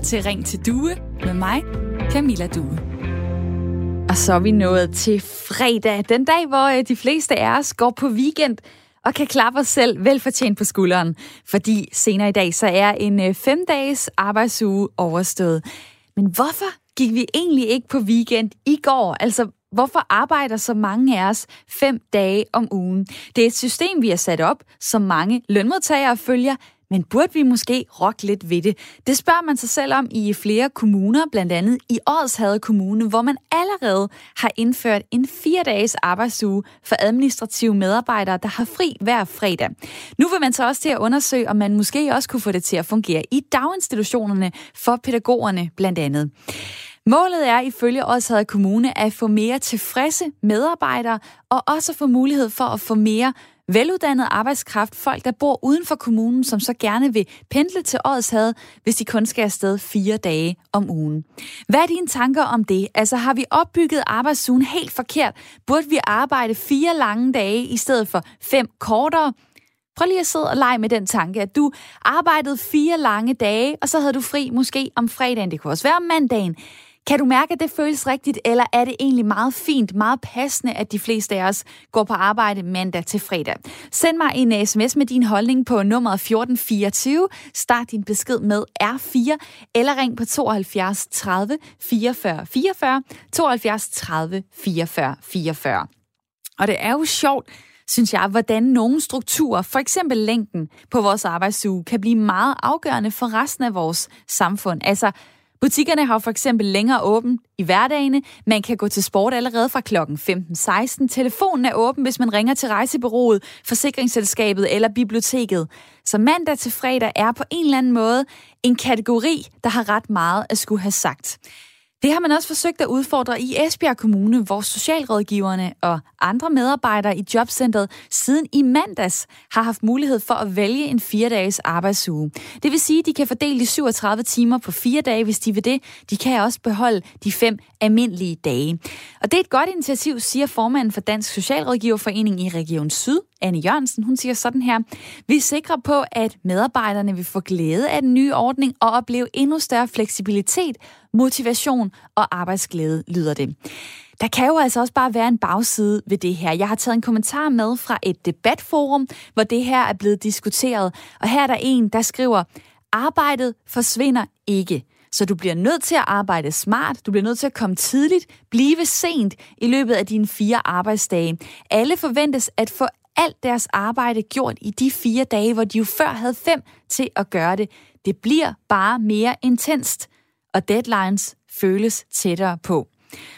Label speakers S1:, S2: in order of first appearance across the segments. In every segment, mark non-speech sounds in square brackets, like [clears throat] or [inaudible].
S1: lytter til Ring til Due med mig, Camilla Due. Og så er vi nået til fredag, den dag, hvor øh, de fleste af os går på weekend og kan klappe os selv velfortjent på skulderen. Fordi senere i dag, så er en øh, fem-dages arbejdsuge overstået. Men hvorfor gik vi egentlig ikke på weekend i går? Altså, Hvorfor arbejder så mange af os fem dage om ugen? Det er et system, vi har sat op, som mange lønmodtagere følger, men burde vi måske rokke lidt ved det? Det spørger man sig selv om i flere kommuner, blandt andet i Årshade Kommune, hvor man allerede har indført en fire dages arbejdsuge for administrative medarbejdere, der har fri hver fredag. Nu vil man så også til at undersøge, om man måske også kunne få det til at fungere i daginstitutionerne for pædagogerne blandt andet. Målet er ifølge Odsherred Kommune at få mere tilfredse medarbejdere og også få mulighed for at få mere veluddannet arbejdskraft, folk der bor uden for kommunen, som så gerne vil pendle til Odsherred, hvis de kun skal afsted fire dage om ugen. Hvad er dine tanker om det? Altså har vi opbygget arbejdsugen helt forkert? Burde vi arbejde fire lange dage i stedet for fem kortere? Prøv lige at sidde og lege med den tanke, at du arbejdede fire lange dage, og så havde du fri måske om fredagen. Det kunne også være om mandagen. Kan du mærke, at det føles rigtigt, eller er det egentlig meget fint, meget passende, at de fleste af os går på arbejde mandag til fredag? Send mig en øh, sms med din holdning på nummer 1424. Start din besked med R4, eller ring på 72 30 44 44, 72 30 44 44. Og det er jo sjovt, synes jeg, hvordan nogle strukturer, for eksempel længden på vores arbejdsuge, kan blive meget afgørende for resten af vores samfund. Altså, Butikkerne har for eksempel længere åben i hverdagene. Man kan gå til sport allerede fra kl. 15.16. Telefonen er åben, hvis man ringer til rejsebureauet, forsikringsselskabet eller biblioteket. Så mandag til fredag er på en eller anden måde en kategori, der har ret meget at skulle have sagt. Det har man også forsøgt at udfordre i Esbjerg Kommune, hvor socialrådgiverne og andre medarbejdere i jobcentret siden i mandags har haft mulighed for at vælge en fire-dages arbejdsuge. Det vil sige, at de kan fordele de 37 timer på fire dage, hvis de vil det. De kan også beholde de fem almindelige dage. Og det er et godt initiativ, siger formanden for Dansk Socialrådgiverforening i Region Syd, Anne Jørgensen. Hun siger sådan her. Vi er sikre på, at medarbejderne vil få glæde af den nye ordning og opleve endnu større fleksibilitet motivation og arbejdsglæde, lyder det. Der kan jo altså også bare være en bagside ved det her. Jeg har taget en kommentar med fra et debatforum, hvor det her er blevet diskuteret. Og her er der en, der skriver, arbejdet forsvinder ikke. Så du bliver nødt til at arbejde smart, du bliver nødt til at komme tidligt, blive sent i løbet af dine fire arbejdsdage. Alle forventes at få alt deres arbejde gjort i de fire dage, hvor de jo før havde fem til at gøre det. Det bliver bare mere intenst og deadlines føles tættere på.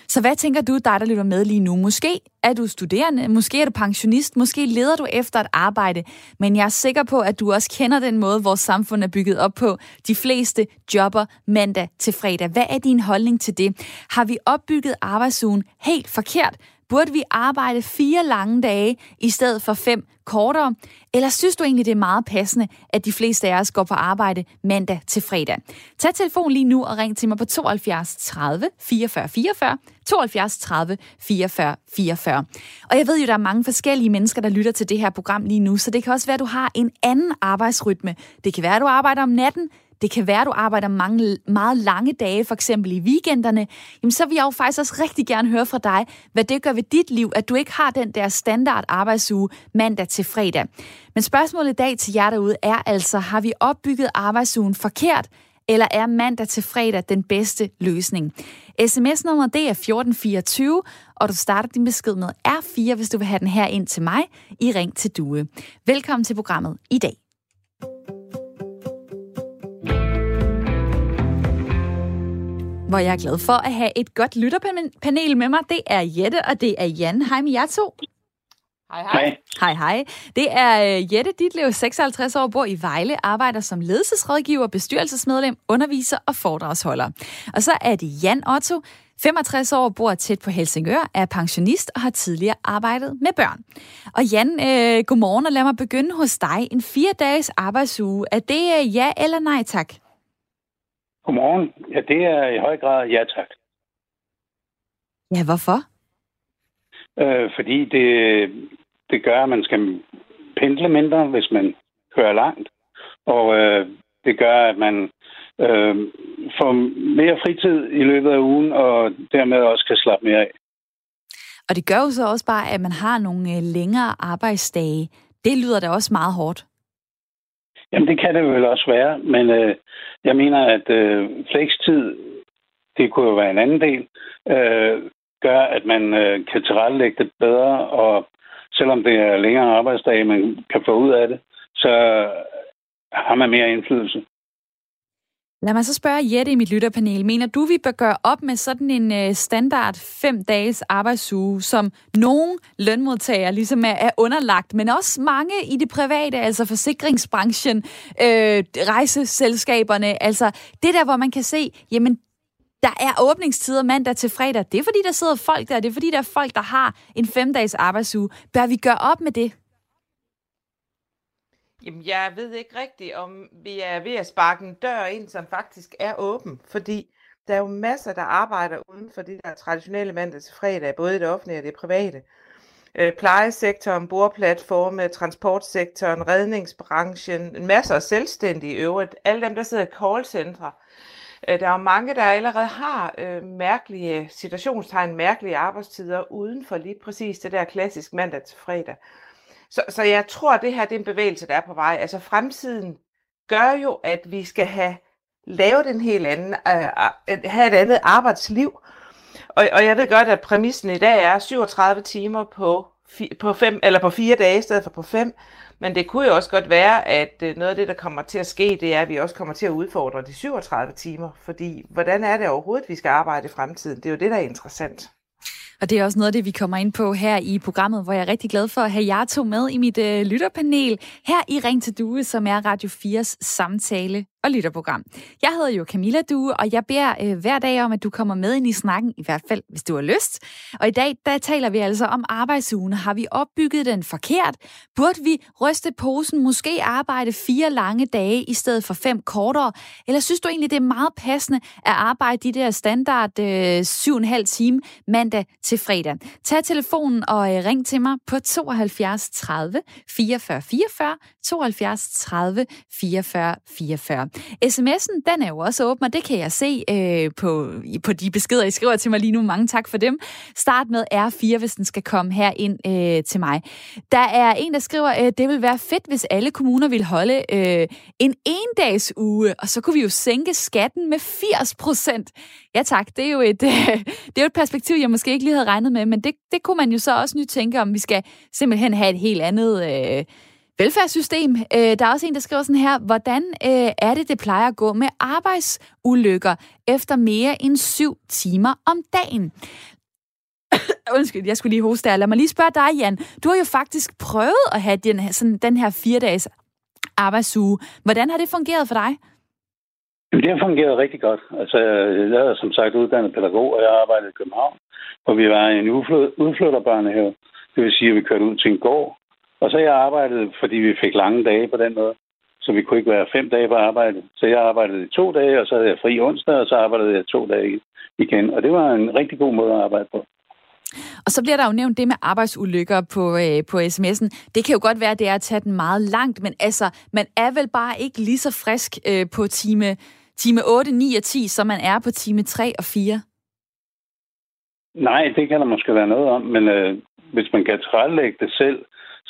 S1: Så hvad tænker du, dig der lytter med lige nu? Måske er du studerende, måske er du pensionist, måske leder du efter et arbejde, men jeg er sikker på, at du også kender den måde, vores samfund er bygget op på. De fleste jobber mandag til fredag. Hvad er din holdning til det? Har vi opbygget arbejdsugen helt forkert? Burde vi arbejde fire lange dage i stedet for fem kortere? Eller synes du egentlig, det er meget passende, at de fleste af os går på arbejde mandag til fredag? Tag telefon lige nu og ring til mig på 72 30 44 44, 72 30 44 44. Og jeg ved jo, der er mange forskellige mennesker, der lytter til det her program lige nu, så det kan også være, at du har en anden arbejdsrytme. Det kan være, at du arbejder om natten, det kan være, at du arbejder mange, meget lange dage, for eksempel i weekenderne, jamen så vil jeg jo faktisk også rigtig gerne høre fra dig, hvad det gør ved dit liv, at du ikke har den der standard arbejdsuge mandag til fredag. Men spørgsmålet i dag til jer derude er altså, har vi opbygget arbejdsugen forkert, eller er mandag til fredag den bedste løsning? SMS-nummer det er 1424, og du starter din besked med R4, hvis du vil have den her ind til mig i Ring til Due. Velkommen til programmet i dag. Hvor jeg er glad for at have et godt lytterpanel med mig. Det er Jette, og det er Jan. Hej med jer to.
S2: Hej, hej.
S1: Hej, hej. Det er uh, Jette Ditlev, 56 år, bor i Vejle, arbejder som ledelsesrådgiver, bestyrelsesmedlem, underviser og foredragsholder. Og så er det Jan Otto, 65 år, bor tæt på Helsingør, er pensionist og har tidligere arbejdet med børn. Og Jan, uh, godmorgen, og lad mig begynde hos dig. En fire dages arbejdsuge, er det uh, ja eller nej tak?
S2: Godmorgen. Ja, det er i høj grad ja tak.
S1: Ja, hvorfor?
S2: Øh, fordi det, det gør, at man skal pendle mindre, hvis man kører langt. Og øh, det gør, at man øh, får mere fritid i løbet af ugen, og dermed også kan slappe mere af.
S1: Og det gør jo så også bare, at man har nogle øh, længere arbejdsdage. Det lyder da også meget hårdt.
S2: Jamen, det kan det vel også være, men øh, jeg mener, at øh, flekstid, det kunne jo være en anden del, øh, gør, at man øh, kan tilrettelægge det bedre, og selvom det er længere arbejdsdage, man kan få ud af det, så har man mere indflydelse.
S1: Lad mig så spørge Jette i mit lytterpanel. Mener du, vi bør gøre op med sådan en øh, standard fem dages arbejdsuge, som nogle lønmodtagere ligesom er, underlagt, men også mange i det private, altså forsikringsbranchen, øh, rejseselskaberne, altså det der, hvor man kan se, jamen der er åbningstider mandag til fredag. Det er fordi, der sidder folk der. Det er fordi, der er folk, der har en fem-dages arbejdsuge. Bør vi gøre op med det?
S3: Jamen, jeg ved ikke rigtigt, om vi er ved at sparke en dør ind, som faktisk er åben. Fordi der er jo masser, der arbejder uden for det der traditionelle mandag til fredag, både det offentlige og det private. Øh, plejesektoren, bordplatforme, transportsektoren, redningsbranchen, masser af selvstændige i øvrigt. Alle dem, der sidder i callcentre. Øh, der er jo mange, der allerede har øh, mærkelige situationstegn, mærkelige arbejdstider uden for lige præcis det der klassisk mandag til fredag. Så, så jeg tror, at det her det er en bevægelse, der er på vej. Altså fremtiden gør jo, at vi skal have lavet en helt anden, øh, øh, øh have et andet arbejdsliv. Og, og jeg ved godt, at præmissen i dag er 37 timer på, på, fem, eller på fire dage i stedet for på fem. Men det kunne jo også godt være, at øh, noget af det, der kommer til at ske, det er, at vi også kommer til at udfordre de 37 timer. Fordi hvordan er det overhovedet, vi skal arbejde i fremtiden? Det er jo det, der er interessant.
S1: Og det er også noget af det, vi kommer ind på her i programmet, hvor jeg er rigtig glad for at have jer to med i mit øh, lytterpanel her i Ring til Due, som er Radio 4's samtale og lytterprogram. Jeg hedder jo Camilla Due, og jeg beder øh, hver dag om, at du kommer med ind i snakken, i hvert fald hvis du har lyst. Og i dag, der taler vi altså om arbejdsugen. Har vi opbygget den forkert? Burde vi ryste posen, måske arbejde fire lange dage i stedet for fem kortere? Eller synes du egentlig, det er meget passende at arbejde de der standard øh, syv en halv time mandag til fredag? Tag telefonen og øh, ring til mig på 72 30 44 44, 72 30 44 44. SMS'en, den er jo også åben, og det kan jeg se øh, på, på de beskeder, I skriver til mig lige nu. Mange tak for dem. Start med R4, hvis den skal komme her ind øh, til mig. Der er en, der skriver, øh, det vil være fedt, hvis alle kommuner vil holde øh, en endags uge, og så kunne vi jo sænke skatten med 80 procent. Ja tak, det er jo et, [laughs] øh, det er jo et perspektiv, jeg måske ikke lige havde regnet med, men det, det kunne man jo så også nyt tænke, om vi skal simpelthen have et helt andet... Øh, velfærdssystem. Øh, der er også en, der skriver sådan her, hvordan øh, er det, det plejer at gå med arbejdsulykker efter mere end syv timer om dagen? [coughs] Undskyld, jeg skulle lige hoste der. Lad mig lige spørge dig, Jan. Du har jo faktisk prøvet at have den, sådan, den her fire-dages arbejdsuge. Hvordan har det fungeret for dig?
S2: Det har fungeret rigtig godt. Altså, jeg er som sagt uddannet pædagog, og jeg arbejdede i København, hvor vi var i en udflytterbørnehave. Det vil sige, at vi kørte ud til en gård, og så jeg arbejdet, fordi vi fik lange dage på den måde. Så vi kunne ikke være fem dage på arbejde. Så jeg arbejdede i to dage, og så havde jeg fri onsdag, og så arbejdede jeg to dage igen. Og det var en rigtig god måde at arbejde på.
S1: Og så bliver der jo nævnt det med arbejdsulykker på, øh, på sms'en. Det kan jo godt være, at det er at tage den meget langt, men altså, man er vel bare ikke lige så frisk øh, på time, time 8, 9 og 10, som man er på time 3 og 4?
S2: Nej, det kan der måske være noget om, men øh, hvis man kan tilrettelægge det selv,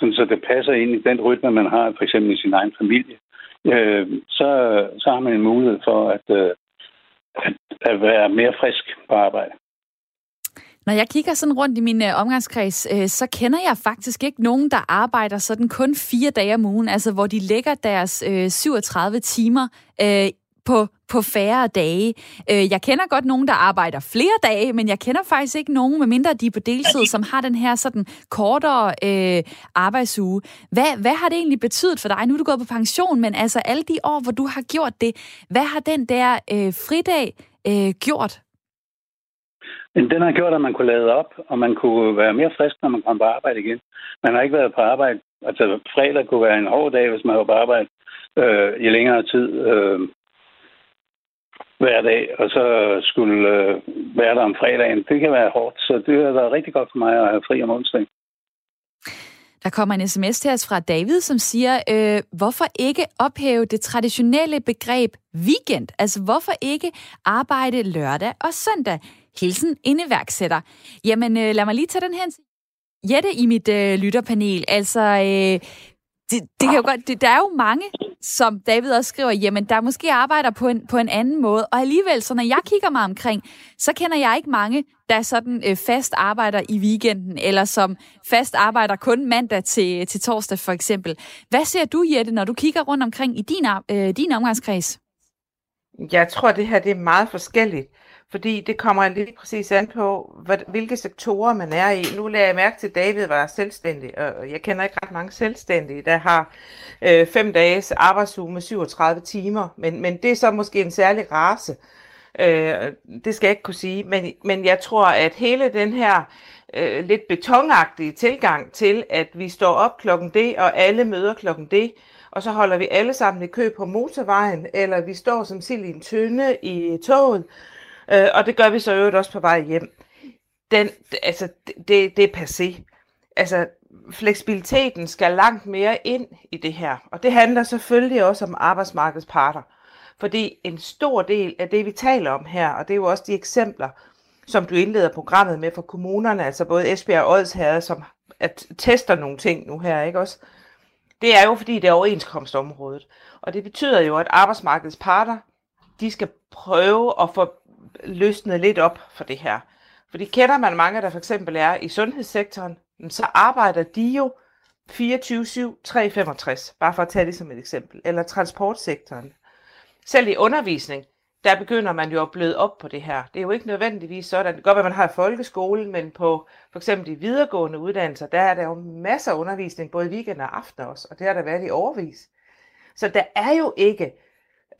S2: sådan så det passer ind i den rytme, man har for eksempel i sin egen familie, øh, så, så har man en mulighed for at, øh, at, at være mere frisk på arbejde.
S1: Når jeg kigger sådan rundt i min øh, omgangskreds, øh, så kender jeg faktisk ikke nogen, der arbejder sådan kun fire dage om ugen, altså hvor de lægger deres øh, 37 timer øh, på, på færre dage. Øh, jeg kender godt nogen, der arbejder flere dage, men jeg kender faktisk ikke nogen, medmindre de er på deltid, som har den her sådan kortere øh, arbejdsuge. Hvad, hvad har det egentlig betydet for dig? Nu er du gået på pension, men altså alle de år, hvor du har gjort det, hvad har den der øh, fridag øh, gjort?
S2: Den har gjort, at man kunne lade op, og man kunne være mere frisk, når man kom på arbejde igen. Man har ikke været på arbejde. Altså, fredag kunne være en hård dag, hvis man var på arbejde øh, i længere tid. Øh, hver dag, og så skulle øh, være der om fredagen. Det kan være hårdt, så det har været rigtig godt for mig at have fri om onsdagen.
S1: Der kommer en sms til os fra David, som siger, øh, hvorfor ikke ophæve det traditionelle begreb weekend? Altså, hvorfor ikke arbejde lørdag og søndag? Hilsen en iværksætter. Jamen, øh, lad mig lige tage den her. Jette i mit øh, lytterpanel. Altså, øh, det, det kan jo godt, det, der er jo mange, som David også skriver, jamen der måske arbejder på en, på en anden måde, og alligevel, så når jeg kigger mig omkring, så kender jeg ikke mange, der sådan øh, fast arbejder i weekenden, eller som fast arbejder kun mandag til, til torsdag for eksempel. Hvad ser du, Jette, når du kigger rundt omkring i din, øh, din omgangskreds?
S3: Jeg tror, det her det er meget forskelligt. Fordi det kommer lige præcis an på, hvilke sektorer man er i. Nu lagde jeg mærke til, at David var selvstændig, og jeg kender ikke ret mange selvstændige, der har øh, fem dages arbejdsuge med 37 timer. Men, men det er så måske en særlig race. Øh, det skal jeg ikke kunne sige. Men, men jeg tror, at hele den her øh, lidt betonagtige tilgang til, at vi står op klokken det, og alle møder klokken det, og så holder vi alle sammen i kø på motorvejen, eller vi står som sild i en tynde i toget, Øh, og det gør vi så øvrigt også på vej hjem. Den, altså, det, det er passé. Altså, fleksibiliteten skal langt mere ind i det her. Og det handler selvfølgelig også om arbejdsmarkedets parter. Fordi en stor del af det, vi taler om her, og det er jo også de eksempler, som du indleder programmet med for kommunerne, altså både Esbjerg og Odsherred, som at tester nogle ting nu her, ikke også? Det er jo fordi, det er overenskomstområdet. Og det betyder jo, at arbejdsmarkedets parter, de skal prøve at få løsnet lidt op for det her. Fordi kender man mange, der for eksempel er i sundhedssektoren, så arbejder de jo 24-7, 365, bare for at tage det som et eksempel. Eller transportsektoren. Selv i undervisning, der begynder man jo at bløde op på det her. Det er jo ikke nødvendigvis sådan. Det går godt at man har i folkeskolen, men på for eksempel de videregående uddannelser, der er der jo masser af undervisning, både weekend og aften også, og det har der været i overvis. Så der er jo ikke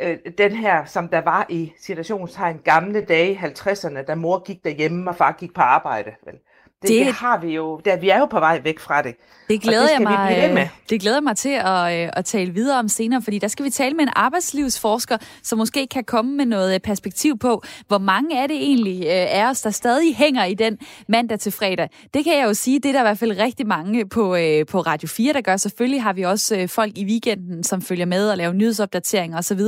S3: øh, den her, som der var i situationstegn gamle dage i 50'erne, da mor gik derhjemme og far gik på arbejde. Vel? Det, det, det har vi jo, der, vi er jo på vej væk fra det.
S1: Det glæder, det jeg, mig, med. det glæder mig til at, øh, at tale videre om senere, fordi der skal vi tale med en arbejdslivsforsker, som måske kan komme med noget øh, perspektiv på, hvor mange er det egentlig øh, af os, der stadig hænger i den mandag til fredag. Det kan jeg jo sige, det er der i hvert fald rigtig mange på, på Radio 4, der gør. Selvfølgelig har vi også folk i weekenden, som følger med og laver nyhedsopdateringer osv.,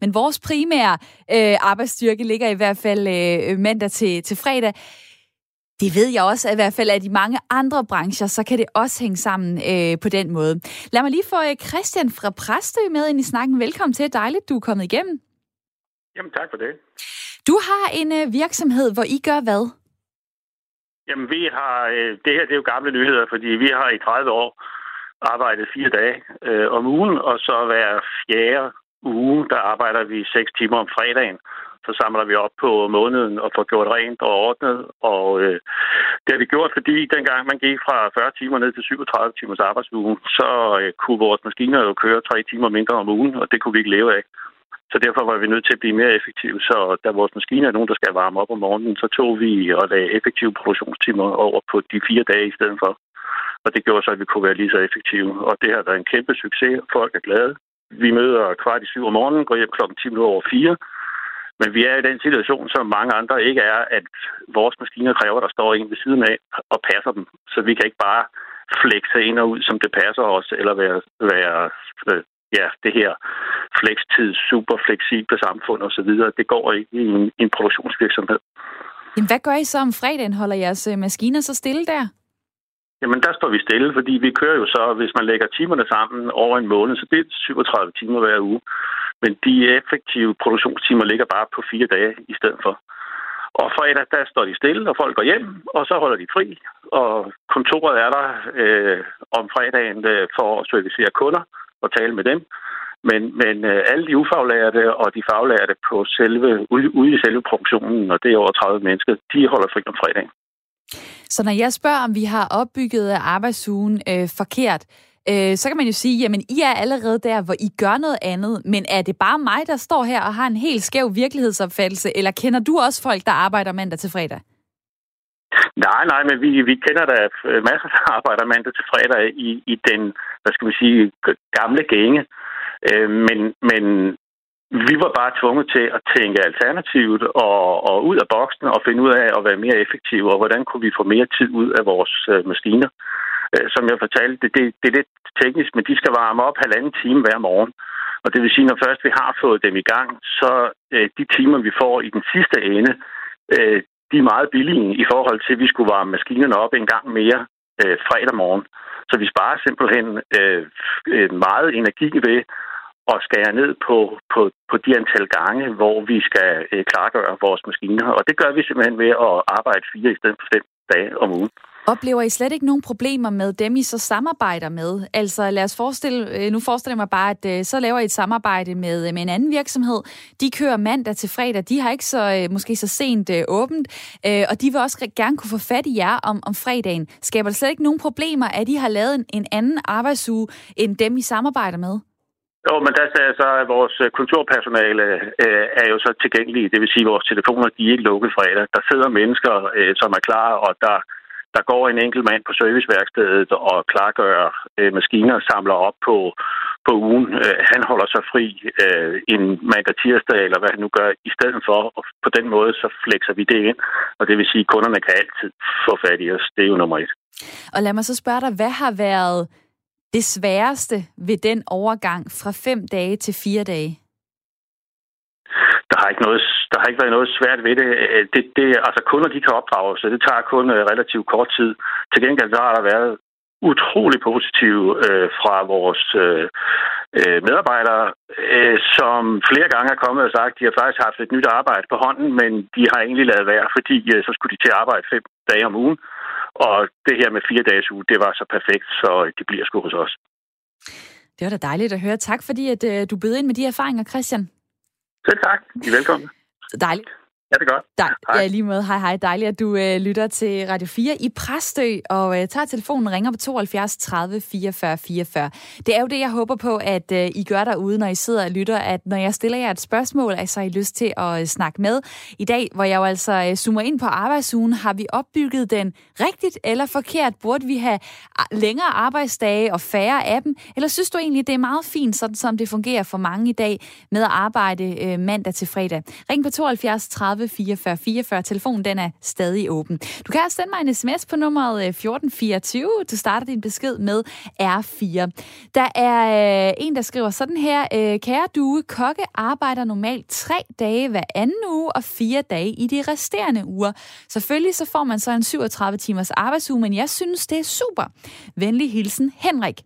S1: men vores primære øh, arbejdsstyrke ligger i hvert fald øh, mandag til, til fredag. Det ved jeg også, at i hvert fald af de mange andre brancher, så kan det også hænge sammen øh, på den måde. Lad mig lige få øh, Christian fra Præstø med ind i snakken. Velkommen til. Dejligt, du er kommet igennem.
S4: Jamen, tak for det.
S1: Du har en øh, virksomhed, hvor I gør hvad?
S4: Jamen, vi har... Øh, det her det er jo gamle nyheder, fordi vi har i 30 år arbejdet fire dage øh, om ugen, og så hver fjerde uge, der arbejder vi seks timer om fredagen så samler vi op på måneden og får gjort rent og ordnet. Og øh, det har vi gjort, fordi dengang man gik fra 40 timer ned til 37 timers arbejdsuge, så øh, kunne vores maskiner jo køre tre timer mindre om ugen, og det kunne vi ikke leve af. Så derfor var vi nødt til at blive mere effektive. Så da vores maskiner er nogen, der skal varme op om morgenen, så tog vi og lagde effektive produktionstimer over på de fire dage i stedet for. Og det gjorde så, at vi kunne være lige så effektive. Og det har været en kæmpe succes. Folk er glade. Vi møder kvart i syv om morgenen, går hjem klokken 10 over fire. Men vi er i den situation, som mange andre ikke er, at vores maskiner kræver, at der står en ved siden af og passer dem. Så vi kan ikke bare flexe ind og ud, som det passer os, eller være, være ja, det her flekstid, super fleksible samfund osv. Det går ikke i en, en produktionsvirksomhed.
S1: Jamen, hvad gør I så om fredagen? Holder jeres øh, maskiner så stille der?
S4: Jamen, der står vi stille, fordi vi kører jo så, hvis man lægger timerne sammen over en måned, så det er 37 timer hver uge. Men de effektive produktionstimer ligger bare på fire dage i stedet for. Og fredag, der står de stille, og folk går hjem, og så holder de fri. Og kontoret er der øh, om fredagen øh, for at servicere kunder og tale med dem. Men, men øh, alle de ufaglærte og de faglærte på selve, ude, ude i selve produktionen, og det er over 30 mennesker, de holder fri om fredagen.
S1: Så når jeg spørger, om vi har opbygget arbejdsugen øh, forkert, øh, så kan man jo sige, jamen I er allerede der, hvor I gør noget andet, men er det bare mig, der står her og har en helt skæv virkelighedsopfattelse, eller kender du også folk, der arbejder mandag til fredag?
S4: Nej, nej, men vi, vi kender da masser, der [laughs] arbejder mandag til fredag i, i den, hvad skal man sige, gamle gænge. Øh, men, men vi var bare tvunget til at tænke alternativt og, og ud af boksen og finde ud af at være mere effektive, og hvordan kunne vi få mere tid ud af vores øh, maskiner. Øh, som jeg fortalte, det, det, det er lidt teknisk, men de skal varme op halvanden time hver morgen. Og det vil sige, når først vi har fået dem i gang, så øh, de timer, vi får i den sidste ende, øh, de er meget billige i forhold til, at vi skulle varme maskinerne op en gang mere øh, fredag morgen. Så vi sparer simpelthen øh, øh meget energi ved at skære ned på, på, på de antal gange, hvor vi skal øh, klargøre vores maskiner. Og det gør vi simpelthen ved at arbejde fire i stedet for fem dage om ugen.
S1: Oplever I slet ikke nogen problemer med dem, I så samarbejder med? Altså lad os forestille, øh, nu forestiller jeg mig bare, at øh, så laver I et samarbejde med, øh, med en anden virksomhed. De kører mandag til fredag, de har ikke så måske så sent åbent, og de vil også gerne kunne få fat i jer om, om fredagen. Skaber det slet ikke nogen problemer, at I har lavet en, en anden arbejdsuge, end dem, I samarbejder med?
S4: Jo, men der er så, at vores kontorpersonale øh, er jo så tilgængelige. Det vil sige, at vores telefoner de er ikke lukket fredag. Der sidder mennesker, øh, som er klar, og der der går en enkelt mand på serviceværkstedet og klargør øh, maskiner og samler op på, på ugen. Øh, han holder sig fri øh, en mandag tirsdag, eller hvad han nu gør, i stedet for. Og på den måde, så flexer vi det ind. Og det vil sige, at kunderne kan altid få fat i os. Det er jo nummer et.
S1: Og lad mig så spørge dig, hvad har været det sværeste ved den overgang fra fem dage til fire dage?
S4: Der har ikke noget der har ikke været noget svært ved det. Øh, det, det altså kunder, de kan opdrage, så det tager kun øh, relativt kort tid. Til gengæld der har der været utrolig positiv øh, fra vores øh, øh, medarbejdere, øh, som flere gange er kommet og sagt, at de har faktisk haft et nyt arbejde på hånden, men de har egentlig lavet værd, fordi øh, så skulle de til at arbejde fem dage om ugen. Og det her med fire dages uge, det var så perfekt, så de bliver sgu hos os.
S1: Det var da dejligt at høre. Tak fordi, at øh, du bød ind med de erfaringer, Christian.
S4: Selv tak. I er velkommen.
S1: Dejligt.
S4: Ja, det er godt.
S1: Dej, hej. Ja, lige måde. Hej, hej. Dejligt, at du øh, lytter til Radio 4 i Præstø, og øh, tager telefonen ringer på 72 30 44 44. Det er jo det, jeg håber på, at øh, I gør derude, når I sidder og lytter, at når jeg stiller jer et spørgsmål, så har I lyst til at øh, snakke med. I dag, hvor jeg jo altså øh, zoomer ind på arbejdsugen, har vi opbygget den rigtigt eller forkert? Burde vi have længere arbejdsdage og færre af dem? Eller synes du egentlig, det er meget fint, sådan som det fungerer for mange i dag, med at arbejde øh, mandag til fredag? Ring på 72 30 30 44 44. Telefonen den er stadig åben. Du kan også sende mig en sms på nummeret øh, 1424. Du starter din besked med R4. Der er øh, en, der skriver sådan her. Øh, kære due, kokke arbejder normalt tre dage hver anden uge og fire dage i de resterende uger. Selvfølgelig så får man så en 37 timers arbejdsuge, men jeg synes, det er super. Venlig hilsen, Henrik.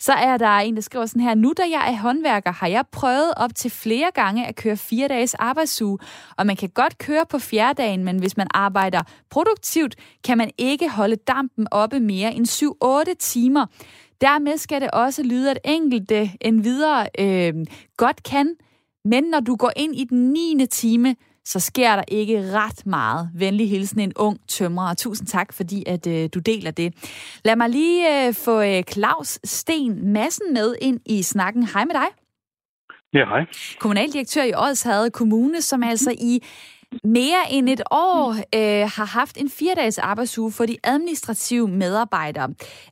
S1: Så er der en, der skriver sådan her, nu da jeg er håndværker, har jeg prøvet op til flere gange at køre fire dages arbejdsuge, og man kan godt køre på fjerdedagen, men hvis man arbejder produktivt, kan man ikke holde dampen oppe mere end 7-8 timer. Dermed skal det også lyde, at enkelte endvidere øh, godt kan, men når du går ind i den 9. time, så sker der ikke ret meget. Venlig hilsen en ung tømrer, og tusind tak, fordi at øh, du deler det. Lad mig lige øh, få øh, Claus Sten Massen med ind i snakken. Hej med dig.
S5: Ja, hej.
S1: Kommunaldirektør i Odsherred Kommune, som altså i mere end et år øh, har haft en fire-dages arbejdsuge for de administrative medarbejdere.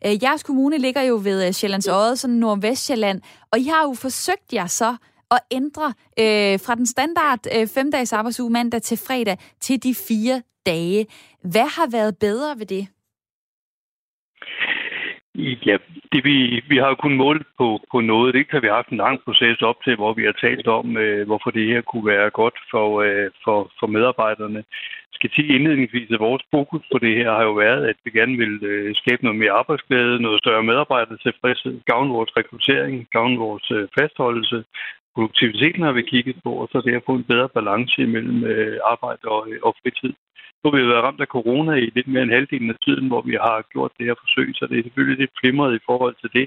S1: Øh, jeres kommune ligger jo ved øh, Sjællands Odde, sådan Nordvestjylland, og I har jo forsøgt jer så at ændre øh, fra den standard øh, fem-dages arbejdsuge mandag til fredag til de fire dage. Hvad har været bedre ved det?
S5: Ja, det vi, vi har jo kun målt på, på noget. Det kan vi have haft en lang proces op til, hvor vi har talt om, øh, hvorfor det her kunne være godt for, øh, for, for medarbejderne. Jeg skal sige indledningsvis, at vores fokus på det her har jo været, at vi gerne vil øh, skabe noget mere arbejdsglæde, noget større medarbejdertilfredshed, gavne vores rekruttering, gavne vores øh, fastholdelse, produktiviteten har vi kigget på, og så det at få en bedre balance imellem øh, arbejde og, øh, og fritid. Nu har vi været ramt af corona i lidt mere end halvdelen af tiden, hvor vi har gjort det her forsøg, så det er selvfølgelig lidt flimret i forhold til det.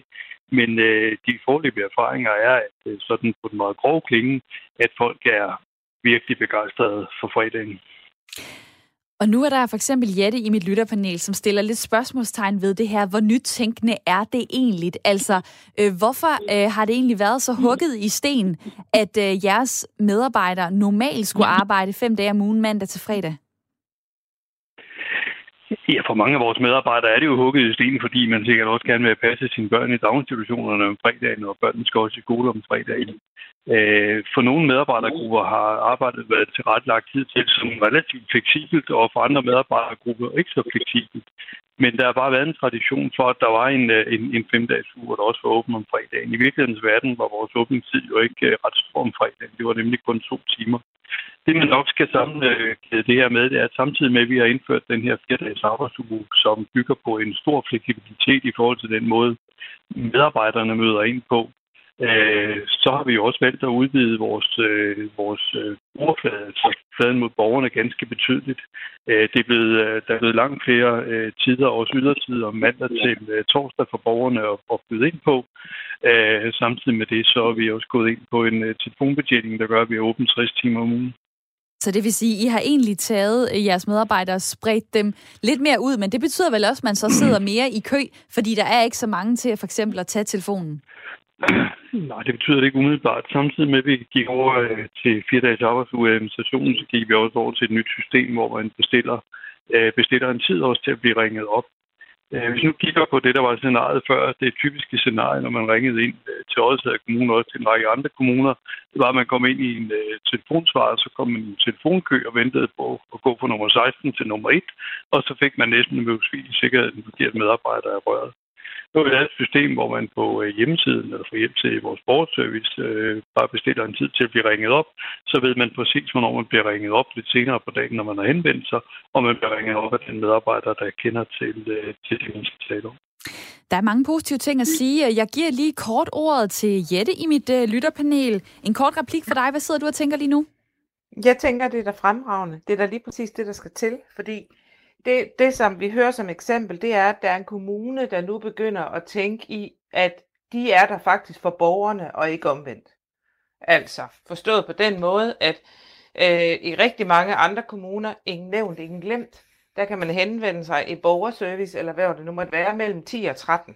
S5: Men øh, de forløbige erfaringer er, at øh, sådan på den meget grove klinge, at folk er virkelig begejstrede for fredagen.
S1: Og nu er der for eksempel Jette i mit lytterpanel, som stiller lidt spørgsmålstegn ved det her. Hvor nytænkende er det egentlig? Altså, øh, hvorfor øh, har det egentlig været så hugget i sten, at øh, jeres medarbejdere normalt skulle arbejde fem dage om ugen mandag til fredag?
S5: Ja, for mange af vores medarbejdere er det jo hugget i sten, fordi man sikkert også gerne vil passe sine børn i daginstitutionerne om fredagen, og børnene skal også i skole om fredagen. Øh, for nogle medarbejdergrupper har arbejdet været til ret lang tid til som relativt fleksibelt, og for andre medarbejdergrupper ikke så fleksibelt. Men der har bare været en tradition for, at der var en, øh, en, en femdages uge, der også var åben om fredagen. I virkelighedens verden var vores åbningstid jo ikke øh, ret stor om fredagen. Det var nemlig kun to timer. Det, man nok skal sammenkæde øh, det her med, det er, at samtidig med, at vi har indført den her fire-dages arbejdsuge, som bygger på en stor fleksibilitet i forhold til den måde, medarbejderne møder ind på, øh, så har vi jo også valgt at udvide vores, øh, vores øh, brugerflade, altså fladen mod borgerne, ganske betydeligt. Øh, det er blevet, øh, der er blevet langt flere øh, tider, også ydertider, mandag til øh, torsdag for borgerne at, at byde ind på. Øh, samtidig med det, så er vi også gået ind på en øh, telefonbetjening, der gør, at vi er åbent 60 timer om ugen.
S1: Så det vil sige, at I har egentlig taget øh, jeres medarbejdere og spredt dem lidt mere ud, men det betyder vel også, at man så sidder [clears throat] mere i kø, fordi der er ikke så mange til for eksempel at tage telefonen? [clears throat]
S5: Nej, det betyder det ikke umiddelbart. Samtidig med, at vi gik over øh, til fire dages arbejdsuge administrationen, så gik vi også over til et nyt system, hvor man bestiller, øh, bestiller en tid også til at blive ringet op. Øh, hvis nu kigger på det, der var scenariet før, det typiske scenarie, når man ringede ind øh, til Odsherred Kommune og til en række andre kommuner, det var, at man kom ind i en øh, telefonsvar, så kom man i en telefonkø og ventede på at gå fra nummer 16 til nummer 1, og så fik man næsten med i sikkerhed den forkerte medarbejder af røret. Nu er det et system, hvor man på øh, hjemmesiden eller får hjælp til vores borgerservice øh, bare bestiller en tid til at blive ringet op. Så ved man præcis, hvornår man bliver ringet op lidt senere på dagen, når man har henvendt sig, og man bliver ringet op af den medarbejder, der kender til, øh, til det, man skal tale om.
S1: Der er mange positive ting at sige. Jeg giver lige kort ordet til Jette i mit øh, lytterpanel. En kort replik for dig. Hvad sidder du og tænker lige nu?
S3: Jeg tænker, det er da fremragende. Det er da lige præcis det, der skal til, fordi det, det, som vi hører som eksempel, det er, at der er en kommune, der nu begynder at tænke i, at de er der faktisk for borgerne og ikke omvendt. Altså forstået på den måde, at øh, i rigtig mange andre kommuner, ingen nævnt, ingen glemt, der kan man henvende sig i borgerservice, eller hvad det nu måtte være, mellem 10 og 13.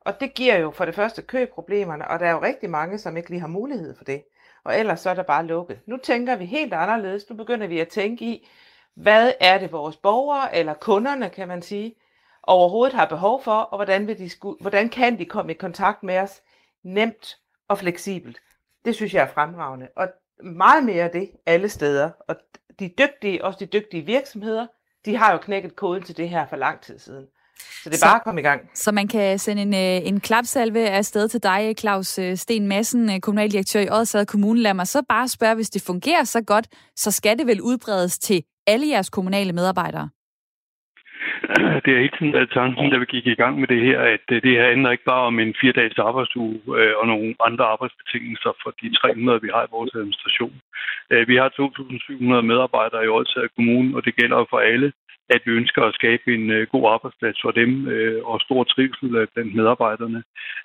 S3: Og det giver jo for det første køproblemerne, og der er jo rigtig mange, som ikke lige har mulighed for det. Og ellers så er der bare lukket. Nu tænker vi helt anderledes. Nu begynder vi at tænke i, hvad er det vores borgere, eller kunderne kan man sige, overhovedet har behov for, og hvordan, vil de sku, hvordan kan de komme i kontakt med os nemt og fleksibelt. Det synes jeg er fremragende. Og meget mere af det alle steder. Og de dygtige, også de dygtige virksomheder, de har jo knækket koden til det her for lang tid siden. Så det er så, bare at komme i gang.
S1: Så man kan sende en, øh, en klapsalve af sted til dig, Claus øh, Sten Madsen, øh, kommunaldirektør i Odsad Kommune. Lad mig så bare spørge, hvis det fungerer så godt, så skal det vel udbredes til alle jeres kommunale medarbejdere? [clears throat]
S5: Det er hele tiden været tanken, da vi gik i gang med det her, at øh, det her handler ikke bare om en fire-dages arbejdsuge øh, og nogle andre arbejdsbetingelser for de 300, vi har i vores administration. Øh, vi har 2.700 medarbejdere i Odsad Kommune, og det gælder for alle at vi ønsker at skabe en øh, god arbejdsplads for dem øh, og stor trivsel øh, blandt medarbejderne.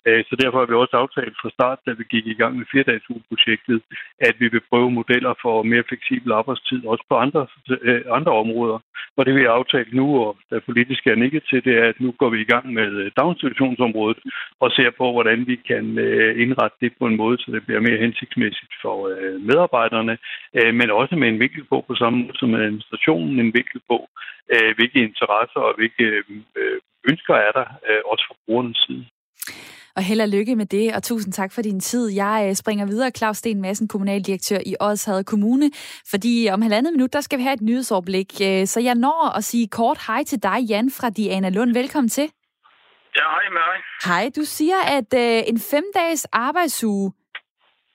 S5: Øh, så derfor har vi også aftalt fra start, da vi gik i gang med firedags-projektet, at vi vil prøve modeller for mere fleksibel arbejdstid, også på andre, øh, andre områder. Og det vi har aftalt nu, og der politisk er nikket til, det er, at nu går vi i gang med øh, daginstitutionsområdet og ser på, hvordan vi kan øh, indrette det på en måde, så det bliver mere hensigtsmæssigt for øh, medarbejderne, øh, men også med en vinkel på, på samme måde som administrationen, en vinkel på, øh, hvilke interesser og hvilke øh, ønsker er der, øh, også fra brugernes side.
S1: Og held og lykke med det, og tusind tak for din tid. Jeg øh, springer videre, Claus Sten Madsen, kommunaldirektør i Odshavet Kommune, fordi om halvandet minut, der skal vi have et nyhedsoverblik. Øh, så jeg når at sige kort hej til dig, Jan fra Diana Lund. Velkommen til.
S6: Ja, hej med dig.
S1: Hej, du siger, at øh, en femdages arbejdsuge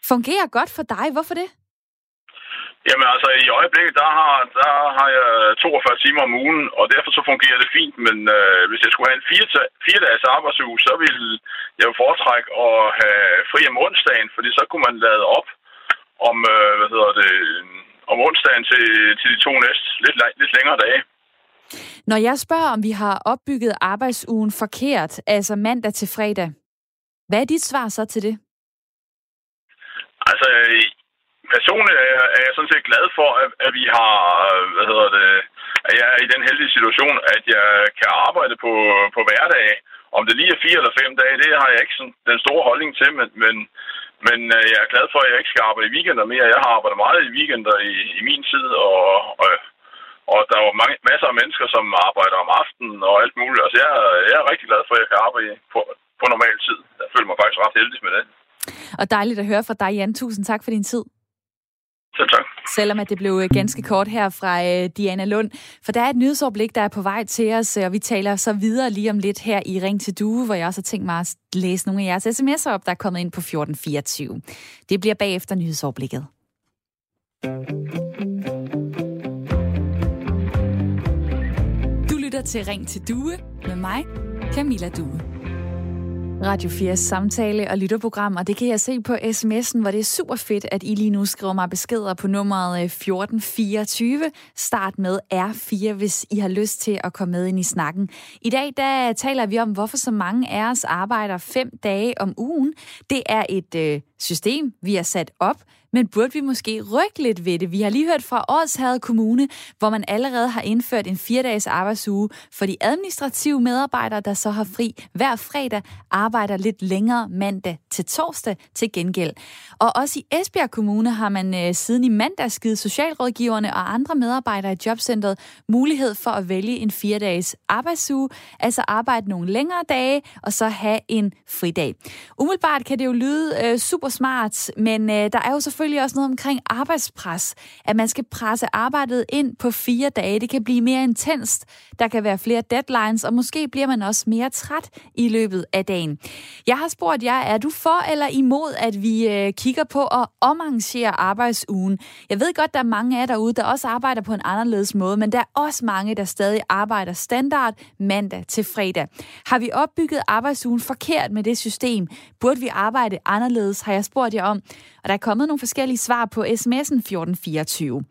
S1: fungerer godt for dig. Hvorfor det?
S6: Jamen altså, i øjeblikket, der har, der har jeg 42 timer om ugen, og derfor så fungerer det fint. Men øh, hvis jeg skulle have en fire, fire dages arbejdsuge, så ville jeg jo foretrække at have fri om onsdagen, fordi så kunne man lade op om, øh, hvad hedder det, om onsdagen til, til de to næste lidt, lidt længere dage.
S1: Når jeg spørger, om vi har opbygget arbejdsugen forkert, altså mandag til fredag, hvad er dit svar så til det?
S6: Altså, personligt er jeg, er jeg sådan set glad for, at, at vi har, hvad hedder det, at jeg er i den heldige situation, at jeg kan arbejde på, på hverdag. Om det lige er fire eller fem dage, det har jeg ikke sådan den store holdning til, men, men, men øh, jeg er glad for, at jeg ikke skal arbejde i weekender mere. Jeg har arbejdet meget i weekender i, i min tid, og, og, og der er mange, masser af mennesker, som arbejder om aftenen og alt muligt. Altså, jeg, jeg er rigtig glad for, at jeg kan arbejde på, på normal tid. Jeg føler mig faktisk ret heldig med det.
S1: Og dejligt at høre fra dig, Jan. Tusind tak for din tid.
S6: Selv tak.
S1: Selvom at det blev øh, ganske kort her fra øh, Diana Lund. For der er et nyhedsoverblik, der er på vej til os, øh, og vi taler så videre lige om lidt her i Ring til Due, hvor jeg også har tænkt mig at læse nogle af jeres sms'er op, der er kommet ind på 1424. Det bliver bagefter nyhedsoverblikket. Du lytter til Ring til Due med mig, Camilla Due. Radio 4 samtale- og lytterprogram, og det kan jeg se på sms'en, hvor det er super fedt, at I lige nu skriver mig beskeder på nummeret øh, 1424. Start med R4, hvis I har lyst til at komme med ind i snakken. I dag der taler vi om, hvorfor så mange af os arbejder fem dage om ugen. Det er et øh, system, vi har sat op, men burde vi måske rykke lidt ved det? Vi har lige hørt fra Årshavet Kommune, hvor man allerede har indført en fire-dages arbejdsuge for de administrative medarbejdere, der så har fri hver fredag, arbejder lidt længere mandag til torsdag til gengæld. Og også i Esbjerg Kommune har man øh, siden i mandag givet socialrådgiverne og andre medarbejdere i jobcentret mulighed for at vælge en fire-dages arbejdsuge, altså arbejde nogle længere dage og så have en fridag. Umiddelbart kan det jo lyde øh, super smart, men øh, der er jo selvfølgelig også noget omkring arbejdspres. At man skal presse arbejdet ind på fire dage. Det kan blive mere intenst. Der kan være flere deadlines, og måske bliver man også mere træt i løbet af dagen. Jeg har spurgt jer, er du for eller imod, at vi øh, kigger på at omarrangere arbejdsugen? Jeg ved godt, der er mange af jer derude, der også arbejder på en anderledes måde, men der er også mange, der stadig arbejder standard mandag til fredag. Har vi opbygget arbejdsugen forkert med det system? Burde vi arbejde anderledes, har jeg spurgt jer om. Og der er kommet nogle forskellige svar på sms'en 1424.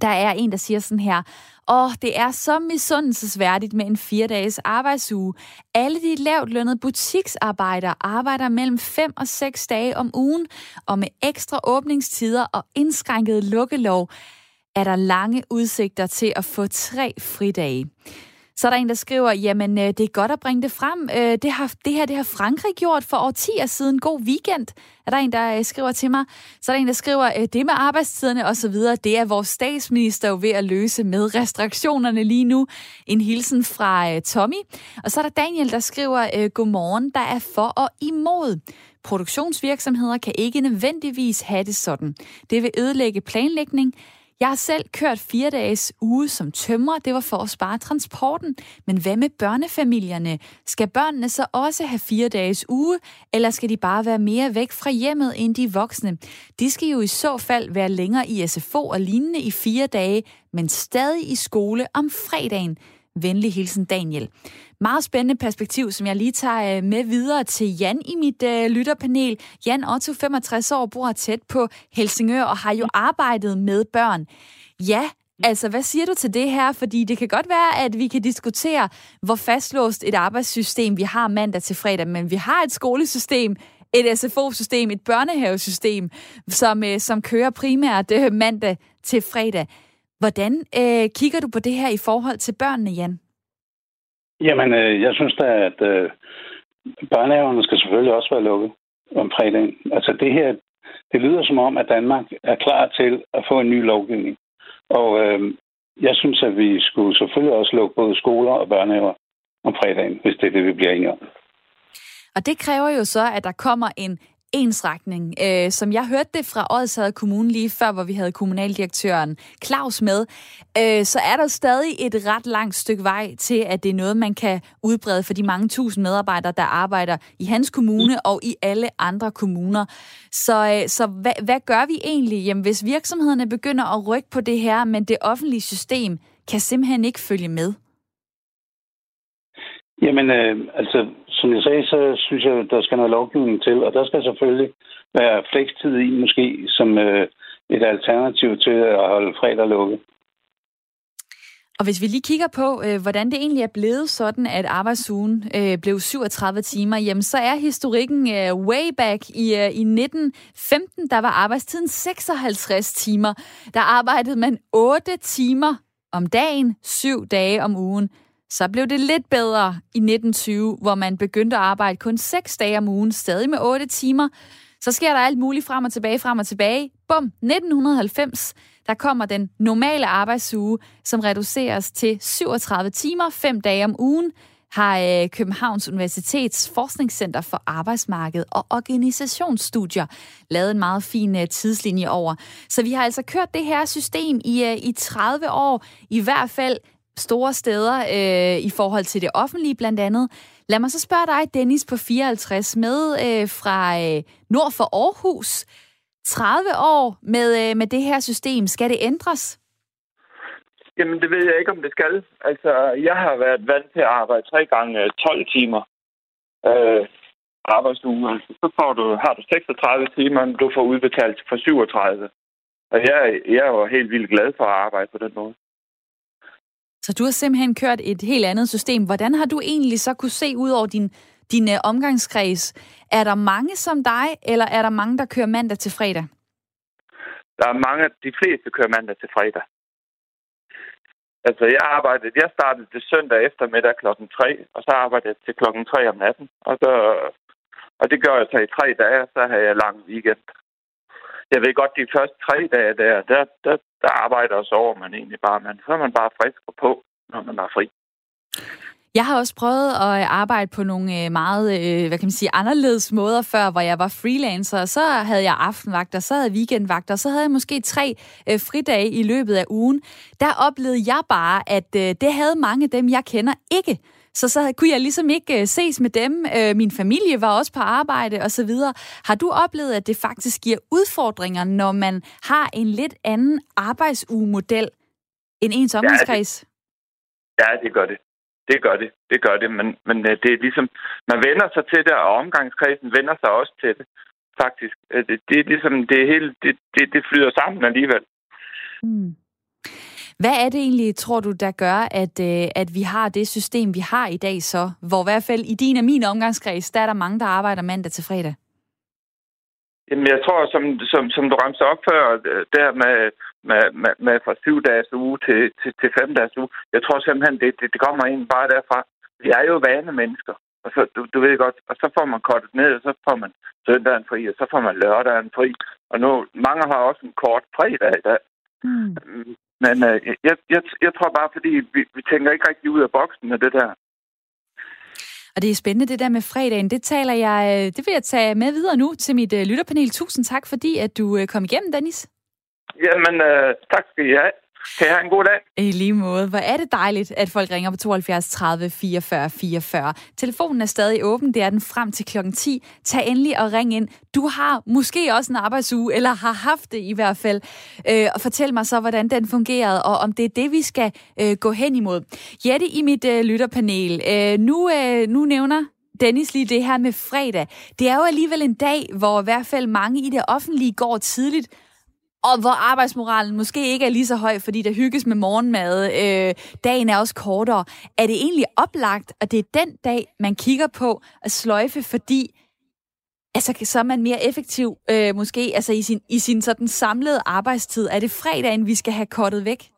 S1: Der er en, der siger sådan her, Åh, oh, det er så misundelsesværdigt med en fire-dages arbejdsuge. Alle de lavt lønnede butiksarbejdere arbejder mellem 5 og 6 dage om ugen, og med ekstra åbningstider og indskrænket lukkelov er der lange udsigter til at få tre fridage. Så er der en, der skriver, jamen øh, det er godt at bringe det frem. Øh, det, har, det her det har Frankrig gjort for årtier siden. God weekend, er der en, der øh, skriver til mig. Så er der en, der skriver, det med arbejdstiderne osv., det er vores statsminister jo ved at løse med restriktionerne lige nu. En hilsen fra Tommy. Og så er der Daniel, der skriver, godmorgen, der er for og imod. Produktionsvirksomheder kan ikke nødvendigvis have det sådan. Det vil ødelægge planlægning, jeg har selv kørt fire dages uge som tømrer. Det var for at spare transporten. Men hvad med børnefamilierne? Skal børnene så også have fire dages uge, eller skal de bare være mere væk fra hjemmet end de voksne? De skal jo i så fald være længere i SFO og lignende i fire dage, men stadig i skole om fredagen. Venlig hilsen Daniel. Meget spændende perspektiv, som jeg lige tager øh, med videre til Jan i mit øh, lytterpanel. Jan Otto, 65 år, bor tæt på Helsingør og har jo arbejdet med børn. Ja, altså hvad siger du til det her? Fordi det kan godt være, at vi kan diskutere, hvor fastlåst et arbejdssystem vi har mandag til fredag, men vi har et skolesystem, et SFO-system, et børnehavesystem, som, øh, som kører primært øh, mandag til fredag. Hvordan øh, kigger du på det her i forhold til børnene, Jan?
S2: Jamen, øh, jeg synes da, at øh, børnehaverne skal selvfølgelig også være lukket om fredagen. Altså det her, det lyder som om, at Danmark er klar til at få en ny lovgivning. Og øh, jeg synes, at vi skulle selvfølgelig også lukke både skoler og børnehaver om fredagen, hvis det er det, vi bliver enige om.
S1: Og det kræver jo så, at der kommer en ensretning. Øh, som jeg hørte det fra Odsherred Kommune lige før, hvor vi havde kommunaldirektøren Claus med, øh, så er der stadig et ret langt stykke vej til, at det er noget, man kan udbrede for de mange tusind medarbejdere, der arbejder i hans kommune og i alle andre kommuner. Så, øh, så hvad, hvad gør vi egentlig? Jamen, hvis virksomhederne begynder at rykke på det her, men det offentlige system kan simpelthen ikke følge med?
S2: Jamen, øh, altså, som jeg sagde, så synes jeg, der skal noget lovgivning til, og der skal selvfølgelig være flekstid i, måske som øh, et alternativ til at holde fredag lukket.
S1: Og hvis vi lige kigger på, øh, hvordan det egentlig er blevet sådan, at arbejdsugen øh, blev 37 timer, jamen så er historikken øh, way back i, øh, i 1915, der var arbejdstiden 56 timer. Der arbejdede man 8 timer om dagen, 7 dage om ugen. Så blev det lidt bedre i 1920, hvor man begyndte at arbejde kun 6 dage om ugen, stadig med 8 timer. Så sker der alt muligt frem og tilbage, frem og tilbage. bum, 1990, der kommer den normale arbejdsuge, som reduceres til 37 timer, 5 dage om ugen, har øh, Københavns Universitets Forskningscenter for Arbejdsmarked og Organisationsstudier lavet en meget fin øh, tidslinje over. Så vi har altså kørt det her system i, øh, i 30 år, i hvert fald store steder øh, i forhold til det offentlige blandt andet. Lad mig så spørge dig, Dennis på 54, med øh, fra øh, nord for Aarhus. 30 år med, øh, med det her system. Skal det ændres?
S7: Jamen, det ved jeg ikke, om det skal. Altså, jeg har været vant til at arbejde tre gange øh, 12 timer øh, arbejdsuge. Altså, så får du, har du 36 timer, du får udbetalt for 37. Og jeg, jeg er jo helt vildt glad for at arbejde på den måde.
S1: Så du har simpelthen kørt et helt andet system. Hvordan har du egentlig så kunne se ud over din, din uh, omgangskreds? Er der mange som dig, eller er der mange, der kører mandag til fredag?
S7: Der er mange, de fleste kører mandag til fredag. Altså, jeg arbejdede, jeg startede det søndag eftermiddag klokken 3, og så arbejdede jeg til klokken 3 om natten. Og, så, og det gør jeg så i tre dage, og så har jeg lang weekend. Jeg ved godt, de første tre dage der, der, der, der arbejder og sover man egentlig bare, Man, så er man bare frisk og på, når man er fri.
S1: Jeg har også prøvet at arbejde på nogle øh, meget, øh, hvad kan man sige, anderledes måder før, hvor jeg var freelancer. Så havde jeg aftenvagter, så havde jeg weekendvagter, så havde jeg måske tre øh, fridage i løbet af ugen. Der oplevede jeg bare, at det havde mange af dem, jeg kender, ikke. Så så kunne jeg ligesom ikke ses med dem. Min familie var også på arbejde osv. Har du oplevet, at det faktisk giver udfordringer, når man har en lidt anden arbejdsugemodel end ens omgangskreds?
S7: Ja, det, ja, det gør det. Det gør det, det gør det, men, men øh, det er ligesom, man vender sig til det, og omgangskredsen vender sig også til det, faktisk. Øh, det, det er ligesom, det hele, det, det, det flyder sammen alligevel.
S1: Mm. Hvad er det egentlig, tror du, der gør, at, øh, at vi har det system, vi har i dag så, hvor i hvert fald i din og min omgangskreds, der er der mange, der arbejder mandag til fredag?
S7: Jamen, jeg tror, som, som, som du ramte op før, der med, med, med, med fra syv dages uge til, til, til fem dages uge, jeg tror simpelthen, det, det, det kommer egentlig bare derfra. Vi er jo vane mennesker. Og så, du, du ved godt, og så får man kortet ned, og så får man søndagen fri, og så får man lørdagen fri. Og nu, mange har også en kort fredag i dag. Mm. Men øh, jeg, jeg, jeg tror bare, fordi vi, vi tænker ikke rigtig ud af boksen af det der.
S1: Og det er spændende, det der med fredagen. Det taler jeg, øh, det vil jeg tage med videre nu til mit uh, lytterpanel. Tusind tak, fordi at du uh, kom igennem, Dennis.
S7: Jamen, uh, tak skal I have. Kan jeg have en god dag?
S1: I lige måde. Hvor er det dejligt, at folk ringer på 72 30 44 44. Telefonen er stadig åben. Det er den frem til klokken 10. Tag endelig og ring ind. Du har måske også en arbejdsuge, eller har haft det i hvert fald. Øh, og fortæl mig så, hvordan den fungerede, og om det er det, vi skal øh, gå hen imod. Jette i mit øh, lytterpanel. Øh, nu, øh, nu nævner Dennis lige det her med fredag. Det er jo alligevel en dag, hvor i hvert fald mange i det offentlige går tidligt og hvor arbejdsmoralen måske ikke er lige så høj, fordi der hygges med morgenmad, øh, dagen er også kortere. Er det egentlig oplagt, at det er den dag, man kigger på at sløjfe, fordi altså, så er man mere effektiv, øh, måske altså i sin, i sin sådan samlede arbejdstid. Er det fredagen, vi skal have kortet væk?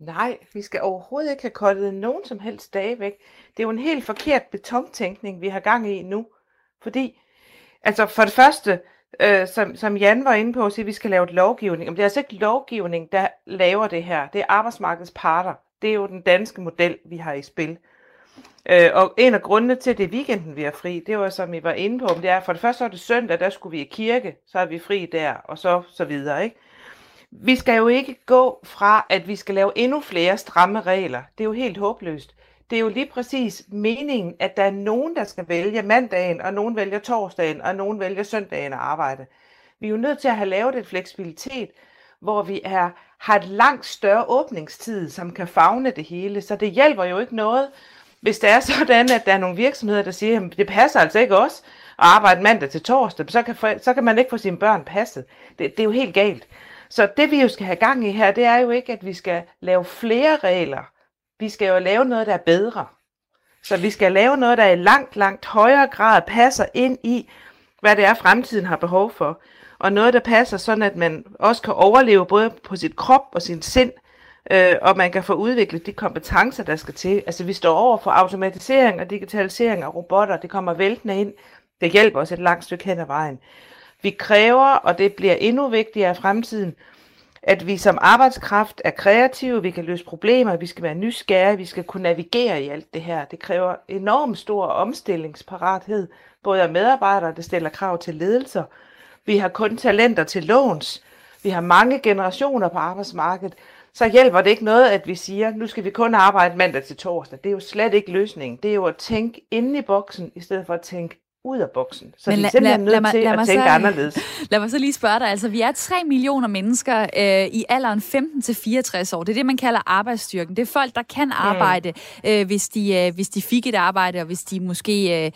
S3: Nej, vi skal overhovedet ikke have kortet nogen som helst dage væk. Det er jo en helt forkert betontænkning, vi har gang i nu. Fordi, altså for det første, øh, som, som Jan var inde på, at sige, at vi skal lave et lovgivning. Men det er altså ikke lovgivning, der laver det her. Det er arbejdsmarkedets parter. Det er jo den danske model, vi har i spil. Øh, og en af grundene til, at det er weekenden, vi er fri, det var, som I var inde på, det er, for det første var det søndag, der skulle vi i kirke, så er vi fri der, og så, så videre, ikke? Vi skal jo ikke gå fra, at vi skal lave endnu flere stramme regler. Det er jo helt håbløst. Det er jo lige præcis meningen, at der er nogen, der skal vælge mandagen, og nogen vælger torsdagen, og nogen vælger søndagen at arbejde. Vi er jo nødt til at have lavet et fleksibilitet, hvor vi er, har et langt større åbningstid, som kan fagne det hele. Så det hjælper jo ikke noget, hvis det er sådan, at der er nogle virksomheder, der siger, at det passer altså ikke os at arbejde mandag til torsdag, så kan, så kan man ikke få sine børn passet. Det, det er jo helt galt. Så det vi jo skal have gang i her, det er jo ikke, at vi skal lave flere regler, vi skal jo lave noget, der er bedre. Så vi skal lave noget, der i langt, langt højere grad passer ind i, hvad det er, fremtiden har behov for. Og noget, der passer sådan, at man også kan overleve både på sit krop og sin sind, øh, og man kan få udviklet de kompetencer, der skal til. Altså vi står over for automatisering og digitalisering af robotter, det kommer væltende ind. Det hjælper os et langt stykke hen ad vejen. Vi kræver, og det bliver endnu vigtigere i fremtiden, at vi som arbejdskraft er kreative, vi kan løse problemer, vi skal være nysgerrige, vi skal kunne navigere i alt det her. Det kræver enormt stor omstillingsparathed, både af medarbejdere, der stiller krav til ledelser. Vi har kun talenter til låns. Vi har mange generationer på arbejdsmarkedet. Så hjælper det ikke noget, at vi siger, nu skal vi kun arbejde mandag til torsdag. Det er jo slet ikke løsningen. Det er jo at tænke inde i boksen, i stedet for at tænke ud af boksen. Så Men de er simpelthen nødt lad, til lad at tænke så, anderledes. [laughs]
S1: Lad mig så lige spørge dig. Altså, vi er 3 millioner mennesker øh, i alderen 15 til 64 år. Det er det, man kalder arbejdsstyrken. Det er folk, der kan arbejde, mm. øh, hvis, de, øh, hvis de fik et arbejde, og hvis de måske... Øh,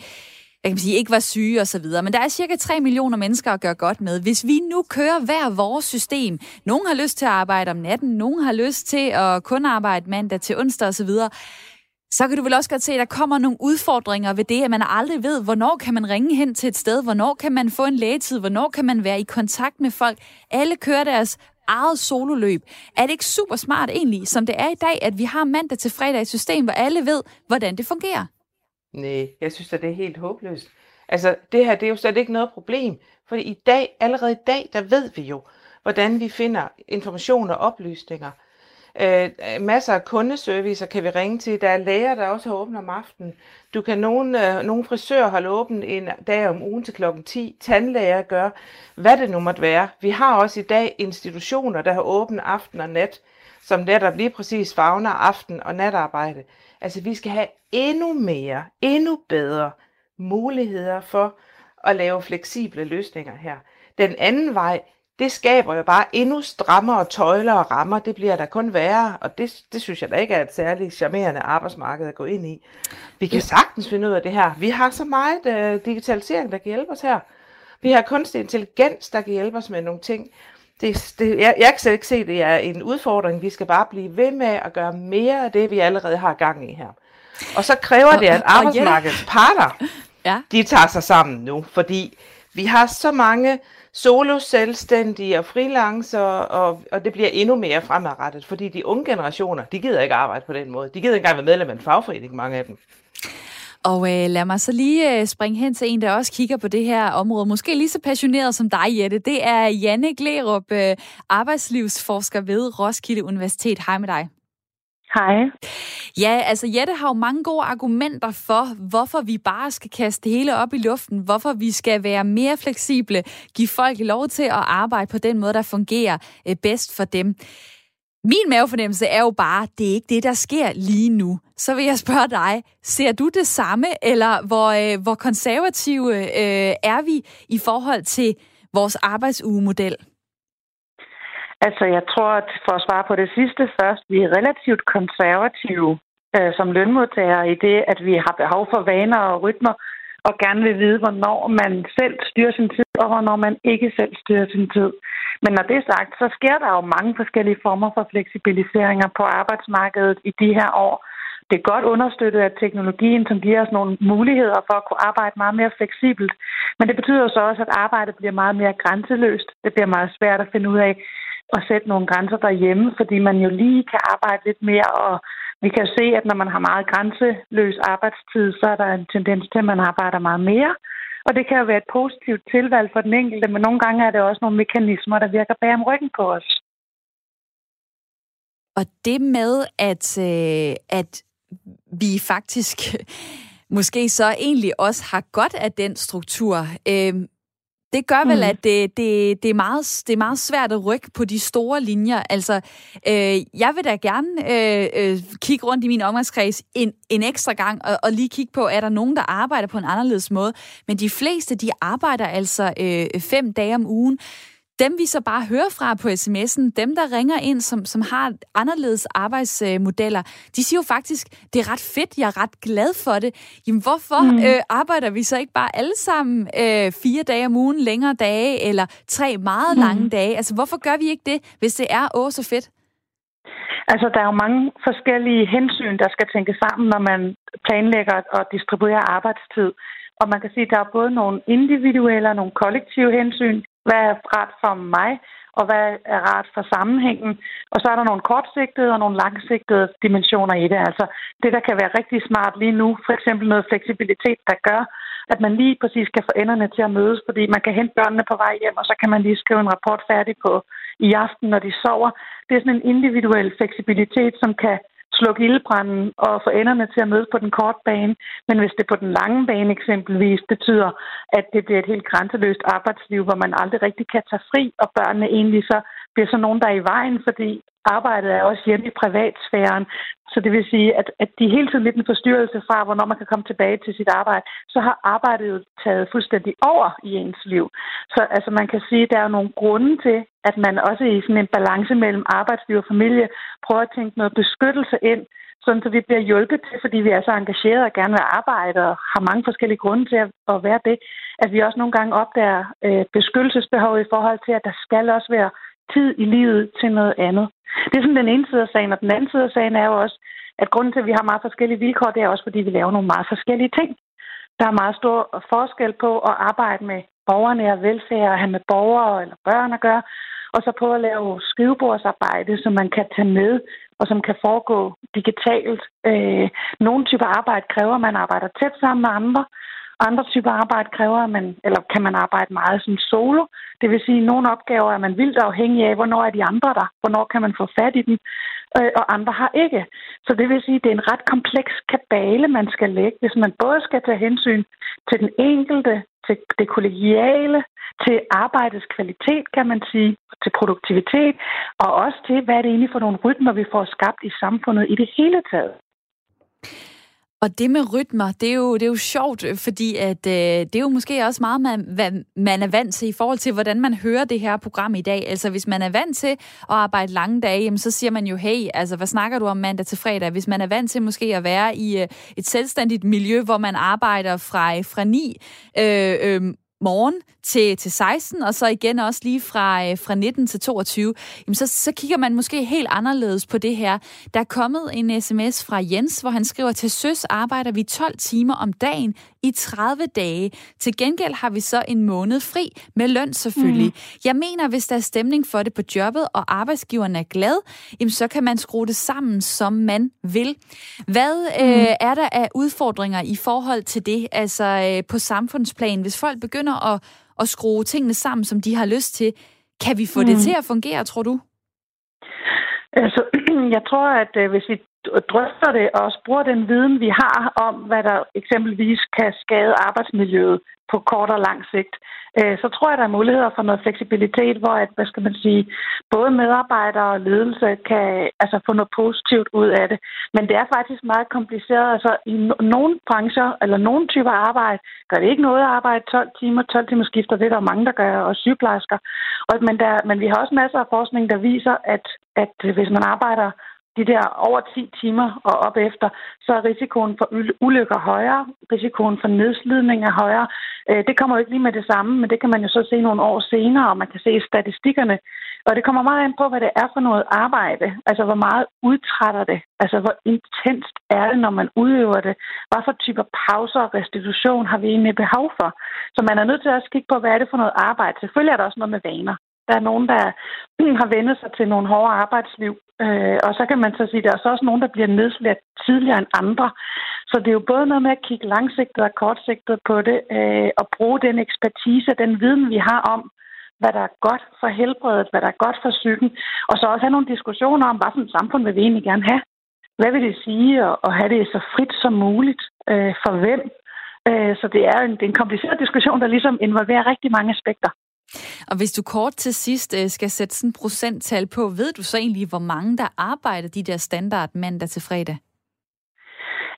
S1: jeg kan sige, ikke var syge og så videre. Men der er cirka 3 millioner mennesker at gøre godt med. Hvis vi nu kører hver vores system, nogen har lyst til at arbejde om natten, nogen har lyst til at kun arbejde mandag til onsdag og så videre, så kan du vel også godt se, at der kommer nogle udfordringer ved det, at man aldrig ved, hvornår kan man ringe hen til et sted, hvornår kan man få en lægetid, hvornår kan man være i kontakt med folk. Alle kører deres eget sololøb. Er det ikke super smart egentlig, som det er i dag, at vi har mandag til fredag et system, hvor alle ved, hvordan det fungerer?
S3: Nej, jeg synes at det er helt håbløst. Altså, det her, det er jo slet ikke noget problem. For i dag, allerede i dag, der ved vi jo, hvordan vi finder information og oplysninger. Øh, masser af kundeservicer kan vi ringe til. Der er læger, der også har åbent om aftenen. Du kan nogle, øh, nogle frisører holde åben en dag om ugen til klokken 10. Tandlæger gør, hvad det nu måtte være. Vi har også i dag institutioner, der har åben aften og nat, som netop lige præcis fagner aften- og natarbejde. Altså, vi skal have endnu mere, endnu bedre muligheder for at lave fleksible løsninger her. Den anden vej, det skaber jo bare endnu strammere tøjler og rammer. Det bliver der kun værre, og det, det synes jeg da ikke er et særligt charmerende arbejdsmarked at gå ind i. Vi kan sagtens finde ud af det her. Vi har så meget uh, digitalisering, der kan hjælpe os her. Vi har kunstig intelligens, der kan hjælpe os med nogle ting. Det, det, jeg, jeg kan slet ikke se, at det er en udfordring. Vi skal bare blive ved med at gøre mere af det, vi allerede har gang i her. Og så kræver det, at arbejdsmarkedets parter, ja. de tager sig sammen nu, fordi vi har så mange solo selvstændige og freelancer, og, og det bliver endnu mere fremadrettet, fordi de unge generationer, de gider ikke arbejde på den måde. De gider ikke engang være medlem af en fagforening, mange af dem.
S1: Og øh, lad mig så lige øh, springe hen til en, der også kigger på det her område. Måske lige så passioneret som dig, Jette. Det er Janne Glerup, øh, arbejdslivsforsker ved Roskilde Universitet. Hej med dig.
S8: Hej.
S1: Ja, altså Jette har jo mange gode argumenter for, hvorfor vi bare skal kaste det hele op i luften, hvorfor vi skal være mere fleksible, give folk lov til at arbejde på den måde, der fungerer øh, bedst for dem. Min mavefornemmelse er jo bare, det er ikke det, der sker lige nu. Så vil jeg spørge dig, ser du det samme, eller hvor, øh, hvor konservative øh, er vi i forhold til vores arbejdsugemodel?
S8: Altså, jeg tror, at for at svare på det sidste først, vi er relativt konservative øh, som lønmodtagere i det, at vi har behov for vaner og rytmer, og gerne vil vide, hvornår man selv styrer sin tid, og hvornår man ikke selv styrer sin tid. Men når det er sagt, så sker der jo mange forskellige former for fleksibiliseringer på arbejdsmarkedet i de her år. Det er godt understøttet af teknologien, som giver os nogle muligheder for at kunne arbejde meget mere fleksibelt. Men det betyder så også, at arbejdet bliver meget mere grænseløst. Det bliver meget svært at finde ud af at sætte nogle grænser derhjemme, fordi man jo lige kan arbejde lidt mere, og vi kan se, at når man har meget grænseløs arbejdstid, så er der en tendens til, at man arbejder meget mere. Og det kan jo være et positivt tilvalg for den enkelte, men nogle gange er det også nogle mekanismer, der virker bag om ryggen på os.
S1: Og det med, at, øh, at vi faktisk måske så egentlig også har godt af den struktur. Øh, det gør vel, mm. at det, det, det, er meget, det er meget svært at rykke på de store linjer. Altså, øh, jeg vil da gerne øh, øh, kigge rundt i min omgangskreds en, en ekstra gang, og, og lige kigge på, er der nogen, der arbejder på en anderledes måde. Men de fleste, de arbejder altså øh, fem dage om ugen dem vi så bare hører fra på sms'en, dem der ringer ind, som, som har anderledes arbejdsmodeller, de siger jo faktisk, det er ret fedt, jeg er ret glad for det. Jamen hvorfor mm. øh, arbejder vi så ikke bare alle sammen øh, fire dage om ugen, længere dage, eller tre meget mm. lange dage? Altså hvorfor gør vi ikke det, hvis det er åh så fedt?
S8: Altså, der er jo mange forskellige hensyn, der skal tænkes sammen, når man planlægger og distribuerer arbejdstid. Og man kan sige, at der er både nogle individuelle og nogle kollektive hensyn. Hvad er rart for mig, og hvad er rart for sammenhængen? Og så er der nogle kortsigtede og nogle langsigtede dimensioner i det. Altså det, der kan være rigtig smart lige nu, for eksempel noget fleksibilitet, der gør, at man lige præcis kan få enderne til at mødes, fordi man kan hente børnene på vej hjem, og så kan man lige skrive en rapport færdig på i aften, når de sover. Det er sådan en individuel fleksibilitet, som kan slukke ildbranden og få enderne til at mødes på den korte bane. Men hvis det på den lange bane eksempelvis betyder, at det bliver et helt grænseløst arbejdsliv, hvor man aldrig rigtig kan tage fri, og børnene egentlig så bliver så nogen, der er i vejen, fordi arbejdet er også hjemme i privatsfæren. Så det vil sige, at, at de hele tiden lidt en forstyrrelse fra, hvornår man kan komme tilbage til sit arbejde, så har arbejdet jo taget fuldstændig over i ens liv. Så altså, man kan sige, at der er nogle grunde til, at man også i sådan en balance mellem arbejdsliv og familie prøver at tænke noget beskyttelse ind, sådan så vi bliver hjulpet til, fordi vi er så engagerede og gerne vil arbejde og har mange forskellige grunde til at være det, at vi også nogle gange opdager øh, beskyttelsesbehov i forhold til, at der skal også være tid i livet til noget andet. Det er sådan den ene side af sagen, og den anden side af sagen er jo også, at grunden til, at vi har meget forskellige vilkår, det er også, fordi vi laver nogle meget forskellige ting. Der er meget stor forskel på at arbejde med borgerne og velfærd og have med borgere eller børn at gøre, og så på at lave skrivebordsarbejde, som man kan tage med, og som kan foregå digitalt. Øh, nogle typer arbejde kræver, at man arbejder tæt sammen med andre, andre typer arbejde kræver, at man, eller kan man arbejde meget som solo. Det vil sige, at nogle opgaver er man vildt afhængig af, hvornår er de andre der, hvornår kan man få fat i dem, øh, og andre har ikke. Så det vil sige, at det er en ret kompleks kabale, man skal lægge, hvis man både skal tage hensyn til den enkelte, til det kollegiale, til arbejdets kvalitet, kan man sige, til produktivitet, og også til, hvad er det egentlig for nogle rytmer, vi får skabt i samfundet i det hele taget.
S1: Og det med rytmer, det er jo, det er jo sjovt, fordi at, øh, det er jo måske også meget, man, hvad man er vant til i forhold til, hvordan man hører det her program i dag. Altså hvis man er vant til at arbejde lange dage, jamen, så siger man jo, hey, altså hvad snakker du om mandag til fredag? Hvis man er vant til måske at være i øh, et selvstændigt miljø, hvor man arbejder fra, fra 9 øh, øh, morgen til, til 16, og så igen også lige fra, øh, fra 19 til 22, jamen så, så kigger man måske helt anderledes på det her. Der er kommet en sms fra Jens, hvor han skriver, til søs arbejder vi 12 timer om dagen i 30 dage. Til gengæld har vi så en måned fri, med løn selvfølgelig. Mm. Jeg mener, hvis der er stemning for det på jobbet, og arbejdsgiveren er glad, jamen så kan man skrue det sammen, som man vil. Hvad mm. øh, er der af udfordringer i forhold til det, altså øh, på samfundsplan, hvis folk begynder at, at skrue tingene sammen, som de har lyst til, kan vi få mm. det til at fungere, tror du?
S8: Altså, [clears throat] jeg tror, at øh, hvis vi drøfter det og også bruger den viden, vi har om, hvad der eksempelvis kan skade arbejdsmiljøet på kort og lang sigt, øh, så tror jeg, der er muligheder for noget fleksibilitet, hvor at, hvad skal man sige, både medarbejdere og ledelse kan altså, få noget positivt ud af det. Men det er faktisk meget kompliceret. Altså, i nogle brancher eller nogle typer arbejde gør det ikke noget at arbejde 12 timer, 12 timer skifter, det er der mange, der gør, og sygeplejersker. Og, men, der, men vi har også masser af forskning, der viser, at, at hvis man arbejder de der over 10 timer og op efter, så er risikoen for ulykker højere, risikoen for nedslidning er højere. Øh, det kommer jo ikke lige med det samme, men det kan man jo så se nogle år senere, og man kan se statistikkerne. Og det kommer meget an på, hvad det er for noget arbejde. Altså, hvor meget udtrætter det? Altså, hvor intenst er det, når man udøver det? Hvad for typer pauser og restitution har vi egentlig behov for? Så man er nødt til at kigge på, hvad er det for noget arbejde? Selvfølgelig er der også noget med vaner. Der er nogen, der [clears throat] har vendt sig til nogle hårde arbejdsliv, øh, og så kan man så sige, at der er så også nogen, der bliver nedslidt tidligere end andre. Så det er jo både noget med at kigge langsigtet og kortsigtet på det, øh, og bruge den ekspertise, den viden, vi har om, hvad der er godt for helbredet, hvad der er godt for psyken, og så også have nogle diskussioner om, hvad for et samfund vil vi egentlig gerne have. Hvad vil det sige at, at have det så frit som muligt? Øh, for hvem? Øh, så det er, en, det er en kompliceret diskussion, der ligesom involverer rigtig mange aspekter.
S1: Og hvis du kort til sidst øh, skal sætte sådan en procenttal på, ved du så egentlig, hvor mange der arbejder de der standard mandag til fredag?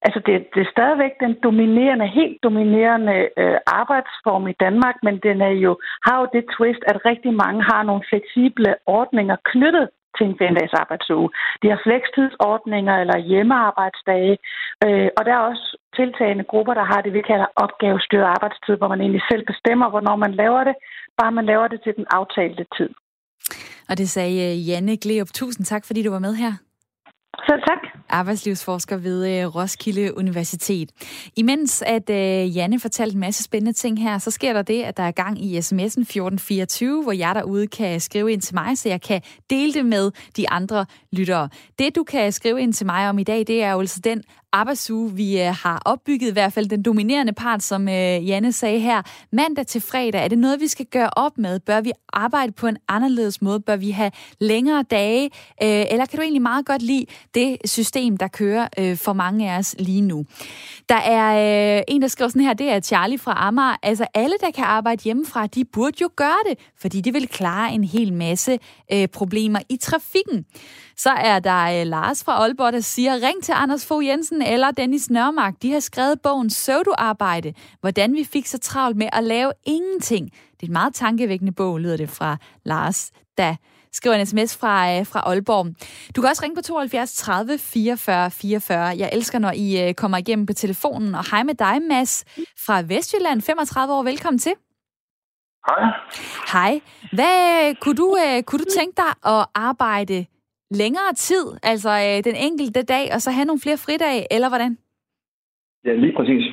S8: Altså, det, det er stadigvæk den dominerende, helt dominerende øh, arbejdsform i Danmark, men den er jo, har jo det twist, at rigtig mange har nogle fleksible ordninger knyttet til en femdags arbejdsuge. De har flekstidsordninger eller hjemmearbejdsdage, øh, og der er også tiltagende grupper, der har det, vi kalder opgavestyret arbejdstid, hvor man egentlig selv bestemmer, hvornår man laver det, bare man laver det til den aftalte tid.
S1: Og det sagde øh, Janne Gleup. Tusind tak, fordi du var med her.
S8: Selv tak.
S1: arbejdslivsforsker ved øh, Roskilde Universitet. Imens at øh, Janne fortalte en masse spændende ting her, så sker der det, at der er gang i sms'en 1424, hvor jeg derude kan skrive ind til mig, så jeg kan dele det med de andre lyttere. Det, du kan skrive ind til mig om i dag, det er jo altså den arbejdsuge, vi øh, har opbygget, i hvert fald den dominerende part, som øh, Janne sagde her. Mandag til fredag, er det noget, vi skal gøre op med? Bør vi arbejde på en anderledes måde? Bør vi have længere dage? Øh, eller kan du egentlig meget godt lide det system, der kører øh, for mange af os lige nu? Der er øh, en, der skriver sådan her, det er Charlie fra Amager. Altså alle, der kan arbejde hjemmefra, de burde jo gøre det, fordi det vil klare en hel masse øh, problemer i trafikken. Så er der øh, Lars fra Aalborg, der siger, ring til Anders Fogh Jensen eller Dennis Nørmark. De har skrevet bogen Søvduarbejde, hvordan vi fik så travlt med at lave ingenting. Det er en meget tankevækkende bog, lyder det fra Lars, der skriver en sms fra, øh, fra Aalborg. Du kan også ringe på 72 30 44 44. Jeg elsker, når I øh, kommer igennem på telefonen. Og hej med dig, Mads fra Vestjylland, 35 år. Velkommen til.
S9: Hej.
S1: Hej. Hvad kunne du, øh, kunne du tænke dig at arbejde længere tid, altså øh, den enkelte dag, og så have nogle flere fridage, eller hvordan?
S9: Ja, lige præcis.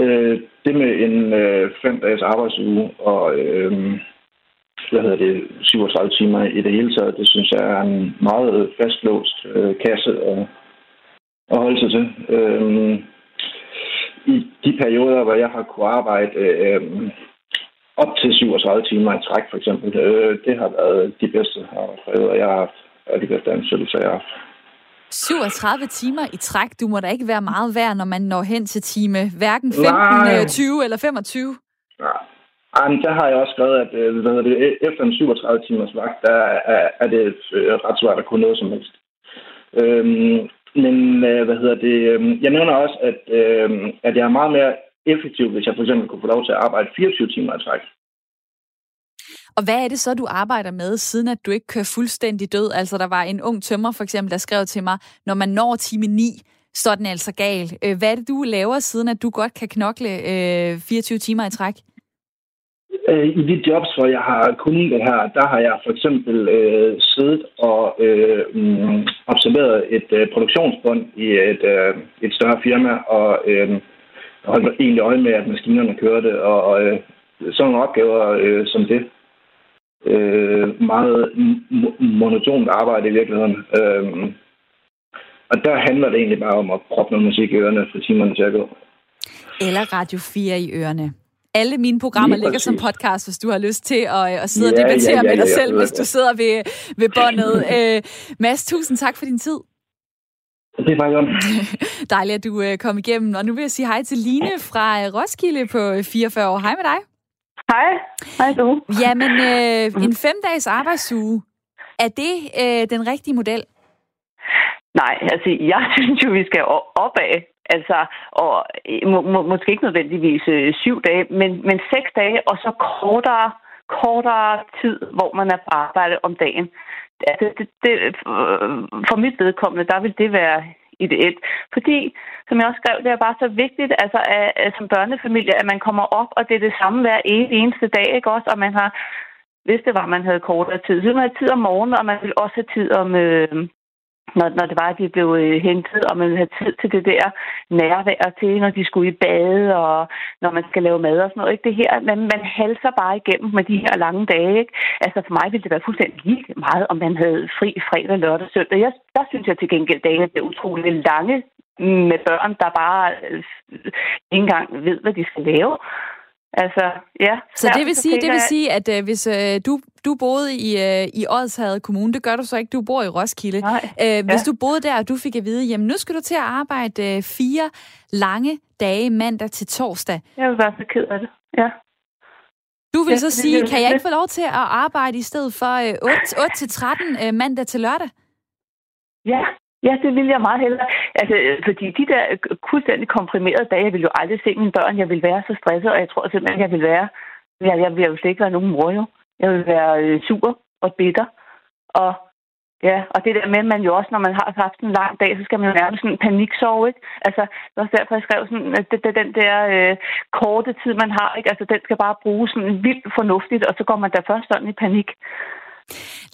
S9: Øh, det med en øh, fem dages arbejdsuge og øh, hvad hedder det, 37 timer i det hele taget, det synes jeg er en meget fastlåst øh, kasse at, at holde sig til. Øh, I de perioder, hvor jeg har kunnet arbejde øh, op til 37 timer i træk, for eksempel. Øh, det har været de bedste arbejdsperioder, jeg har haft, og de bedste ansættelser, jeg har haft.
S1: 37 timer i træk, du må da ikke være meget værd, når man når hen til time hverken 15, Nej. 20 eller 25.
S9: Nej. Jamen, der har jeg også skrevet, at øh, det, efter en 37 timers vagt, der er, er det øh, ret svært at kunne noget som helst. Øhm, men øh, hvad hedder det? Øh, jeg nævner også, at, øh, at jeg er meget mere effektiv, hvis jeg for eksempel kunne få lov til at arbejde 24 timer i træk.
S1: Og hvad er det så, du arbejder med, siden at du ikke kører fuldstændig død? Altså, der var en ung tømmer, for eksempel, der skrev til mig, når man når time 9, så er den altså gal. Øh, hvad er det, du laver, siden at du godt kan knokle øh, 24 timer i træk?
S9: Øh, I de jobs, hvor jeg har kunnet det her, der har jeg for eksempel øh, siddet og øh, mm, observeret et øh, produktionsbånd i et, øh, et større firma, og øh, holdt egentlig øje med, at maskinerne kørte, og, og øh, sådan nogle opgaver øh, som det. Øh, meget monotont arbejde i virkeligheden. Øh, og der handler det egentlig bare om at proppe noget musik i ørerne for timerne til at gå.
S1: Eller Radio 4 i ørerne. Alle mine programmer ligger som podcast, hvis du har lyst til at, at sidde ja, og debattere ja, ja, ja, med dig selv, ja, hvis du sidder ved, ved båndet. [laughs] Øh, Mads, tusind tak for din tid.
S9: Det er bare [laughs]
S1: Dejligt, at du uh, kom igennem. Og nu vil jeg sige hej til Line fra uh, Roskilde på 44 år. Hej med dig.
S10: Hej. Hej du.
S1: Jamen, uh, [laughs] en femdages arbejdsuge. Er det uh, den rigtige model?
S10: Nej, altså jeg synes jo, vi skal opad. Altså, og øh, må, må, måske ikke nødvendigvis øh, syv dage, men, men seks dage, og så kortere, kortere tid, hvor man er på arbejde om dagen altså, det, det, øh, for mit vedkommende, der vil det være ideelt. Fordi, som jeg også skrev, det er bare så vigtigt, altså, at, at som børnefamilie, at man kommer op, og det er det samme hver eneste dag, ikke også? Og man har, hvis det var, man havde kortere tid, så man have tid om morgenen, og man vil også have tid om, øh, når, når det var, at de blev øh, hentet, og man ville have tid til det der nærvær til, når de skulle i bade, og når man skal lave mad og sådan noget. Ikke? Det her, man, man halser bare igennem med de her lange dage. Ikke? Altså for mig ville det være fuldstændig lige meget, om man havde fri fredag, lørdag, søndag. Jeg, der synes jeg til gengæld, at dagene er utrolig lange med børn, der bare øh, ikke engang ved, hvad de skal lave. Altså, ja.
S1: Så det vil sige, det vil sige at øh, hvis øh, du, du boede i, øh, i Odshavet Kommune, det gør du så ikke, du bor i Roskilde.
S10: Nej.
S1: Øh, hvis ja. du boede der, og du fik at vide, jamen nu skal du til at arbejde øh, fire lange dage mandag til torsdag.
S10: Jeg være så ked af det, ja.
S1: Du vil ja, så sige, kan jeg ikke få lov til at arbejde i stedet for øh, 8, 8 til 13 øh, mandag til lørdag?
S10: Ja, Ja, det vil jeg meget hellere. Altså, øh, fordi de der øh, fuldstændig komprimerede dage, jeg vil jo aldrig se mine børn. Jeg vil være så stresset, og jeg tror simpelthen, jeg ville være... Jeg, jeg ville jo slet ikke være nogen mor, jo. Jeg vil være øh, sur og bitter. Og Ja, og det der med, at man jo også, når man har haft en lang dag, så skal man jo nærmest sådan paniksove, ikke? Altså, det var derfor, jeg skrev sådan, at det, det, den der øh, korte tid, man har, ikke? Altså, den skal bare bruges sådan vildt fornuftigt, og så går man da først sådan i panik.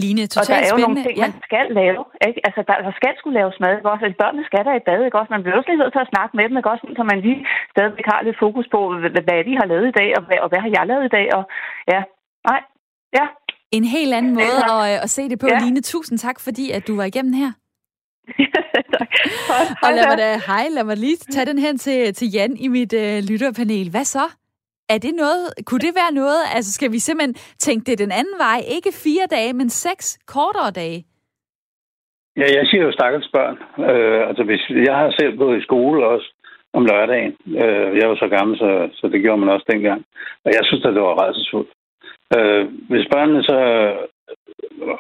S1: Line,
S10: Og der er jo nogle
S1: spændende.
S10: ting, man skal lave. Ikke? Altså, der, der skal skulle laves mad, ikke også? Altså, børnene skal der i bad, ikke også? Man bliver også nødt til at snakke med dem, ikke også? Så man lige stadigvæk har lidt fokus på, hvad, de har lavet i dag, og hvad, og hvad har jeg lavet i dag, og ja, nej, ja.
S1: En helt anden måde at, øh, at se det på.
S10: Ja.
S1: Line, tusind tak, fordi at du var igennem her. [laughs]
S10: tak. Hej,
S1: Og lad mig da, hej, lad mig lige tage den hen til, til Jan i mit øh, lytterpanel. Hvad så? Er det noget, kunne det være noget, altså skal vi simpelthen tænke det den anden vej? Ikke fire dage, men seks kortere dage?
S2: Ja, jeg siger jo stakkels børn. Øh, altså, hvis, jeg har selv gået i skole også om lørdagen. Øh, jeg var så gammel, så, så det gjorde man også dengang. Og jeg synes, at det var rædselsfuldt. Øh, hvis børnene så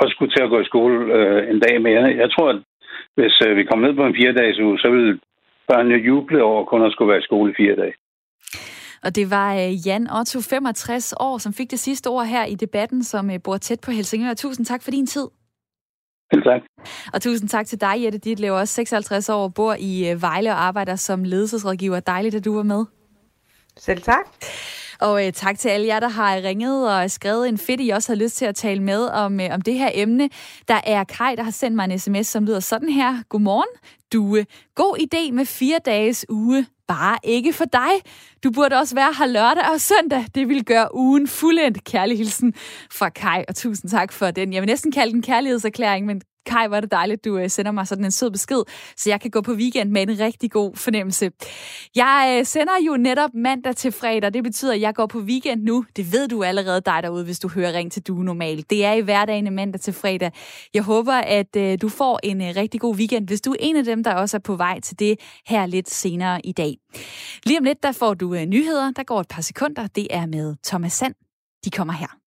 S2: også skulle til at gå i skole øh, en dag mere. Jeg tror, at hvis øh, vi kom ned på en fire-dages uge, så ville børnene juble over kun at skulle være i skole i fire dage.
S1: Og det var øh, Jan Otto, 65 år, som fik det sidste ord her i debatten, som øh, bor tæt på Helsingør. Tusind tak for din tid.
S2: Selv tak.
S1: Og tusind tak til dig, Jette Ditlev, også 56 år, bor i øh, Vejle og arbejder som ledelsesrådgiver. Dejligt, at du var med.
S3: Selv tak.
S1: Og øh, tak til alle jer, der har ringet og skrevet en fedt, I også har lyst til at tale med om, øh, om det her emne. Der er Kai, der har sendt mig en sms, som lyder sådan her. Godmorgen, Due. God idé med fire dages uge. Bare ikke for dig. Du burde også være her lørdag og søndag. Det vil gøre ugen fuldendt. Kærlig hilsen fra Kai, og tusind tak for den. Jeg vil næsten kalde den kærlighedserklæring, men Kai, hvor er det dejligt, du øh, sender mig sådan en sød besked, så jeg kan gå på weekend med en rigtig god fornemmelse. Jeg øh, sender jo netop mandag til fredag. Det betyder, at jeg går på weekend nu. Det ved du allerede dig derude, hvis du hører Ring til Du normalt. Det er i hverdagen mandag til fredag. Jeg håber, at øh, du får en rigtig god weekend, hvis du er en af dem, der også er på vej til det her lidt senere i dag. Lige om lidt, der får du nyheder. Der går et par sekunder. Det er med Thomas Sand. De kommer her.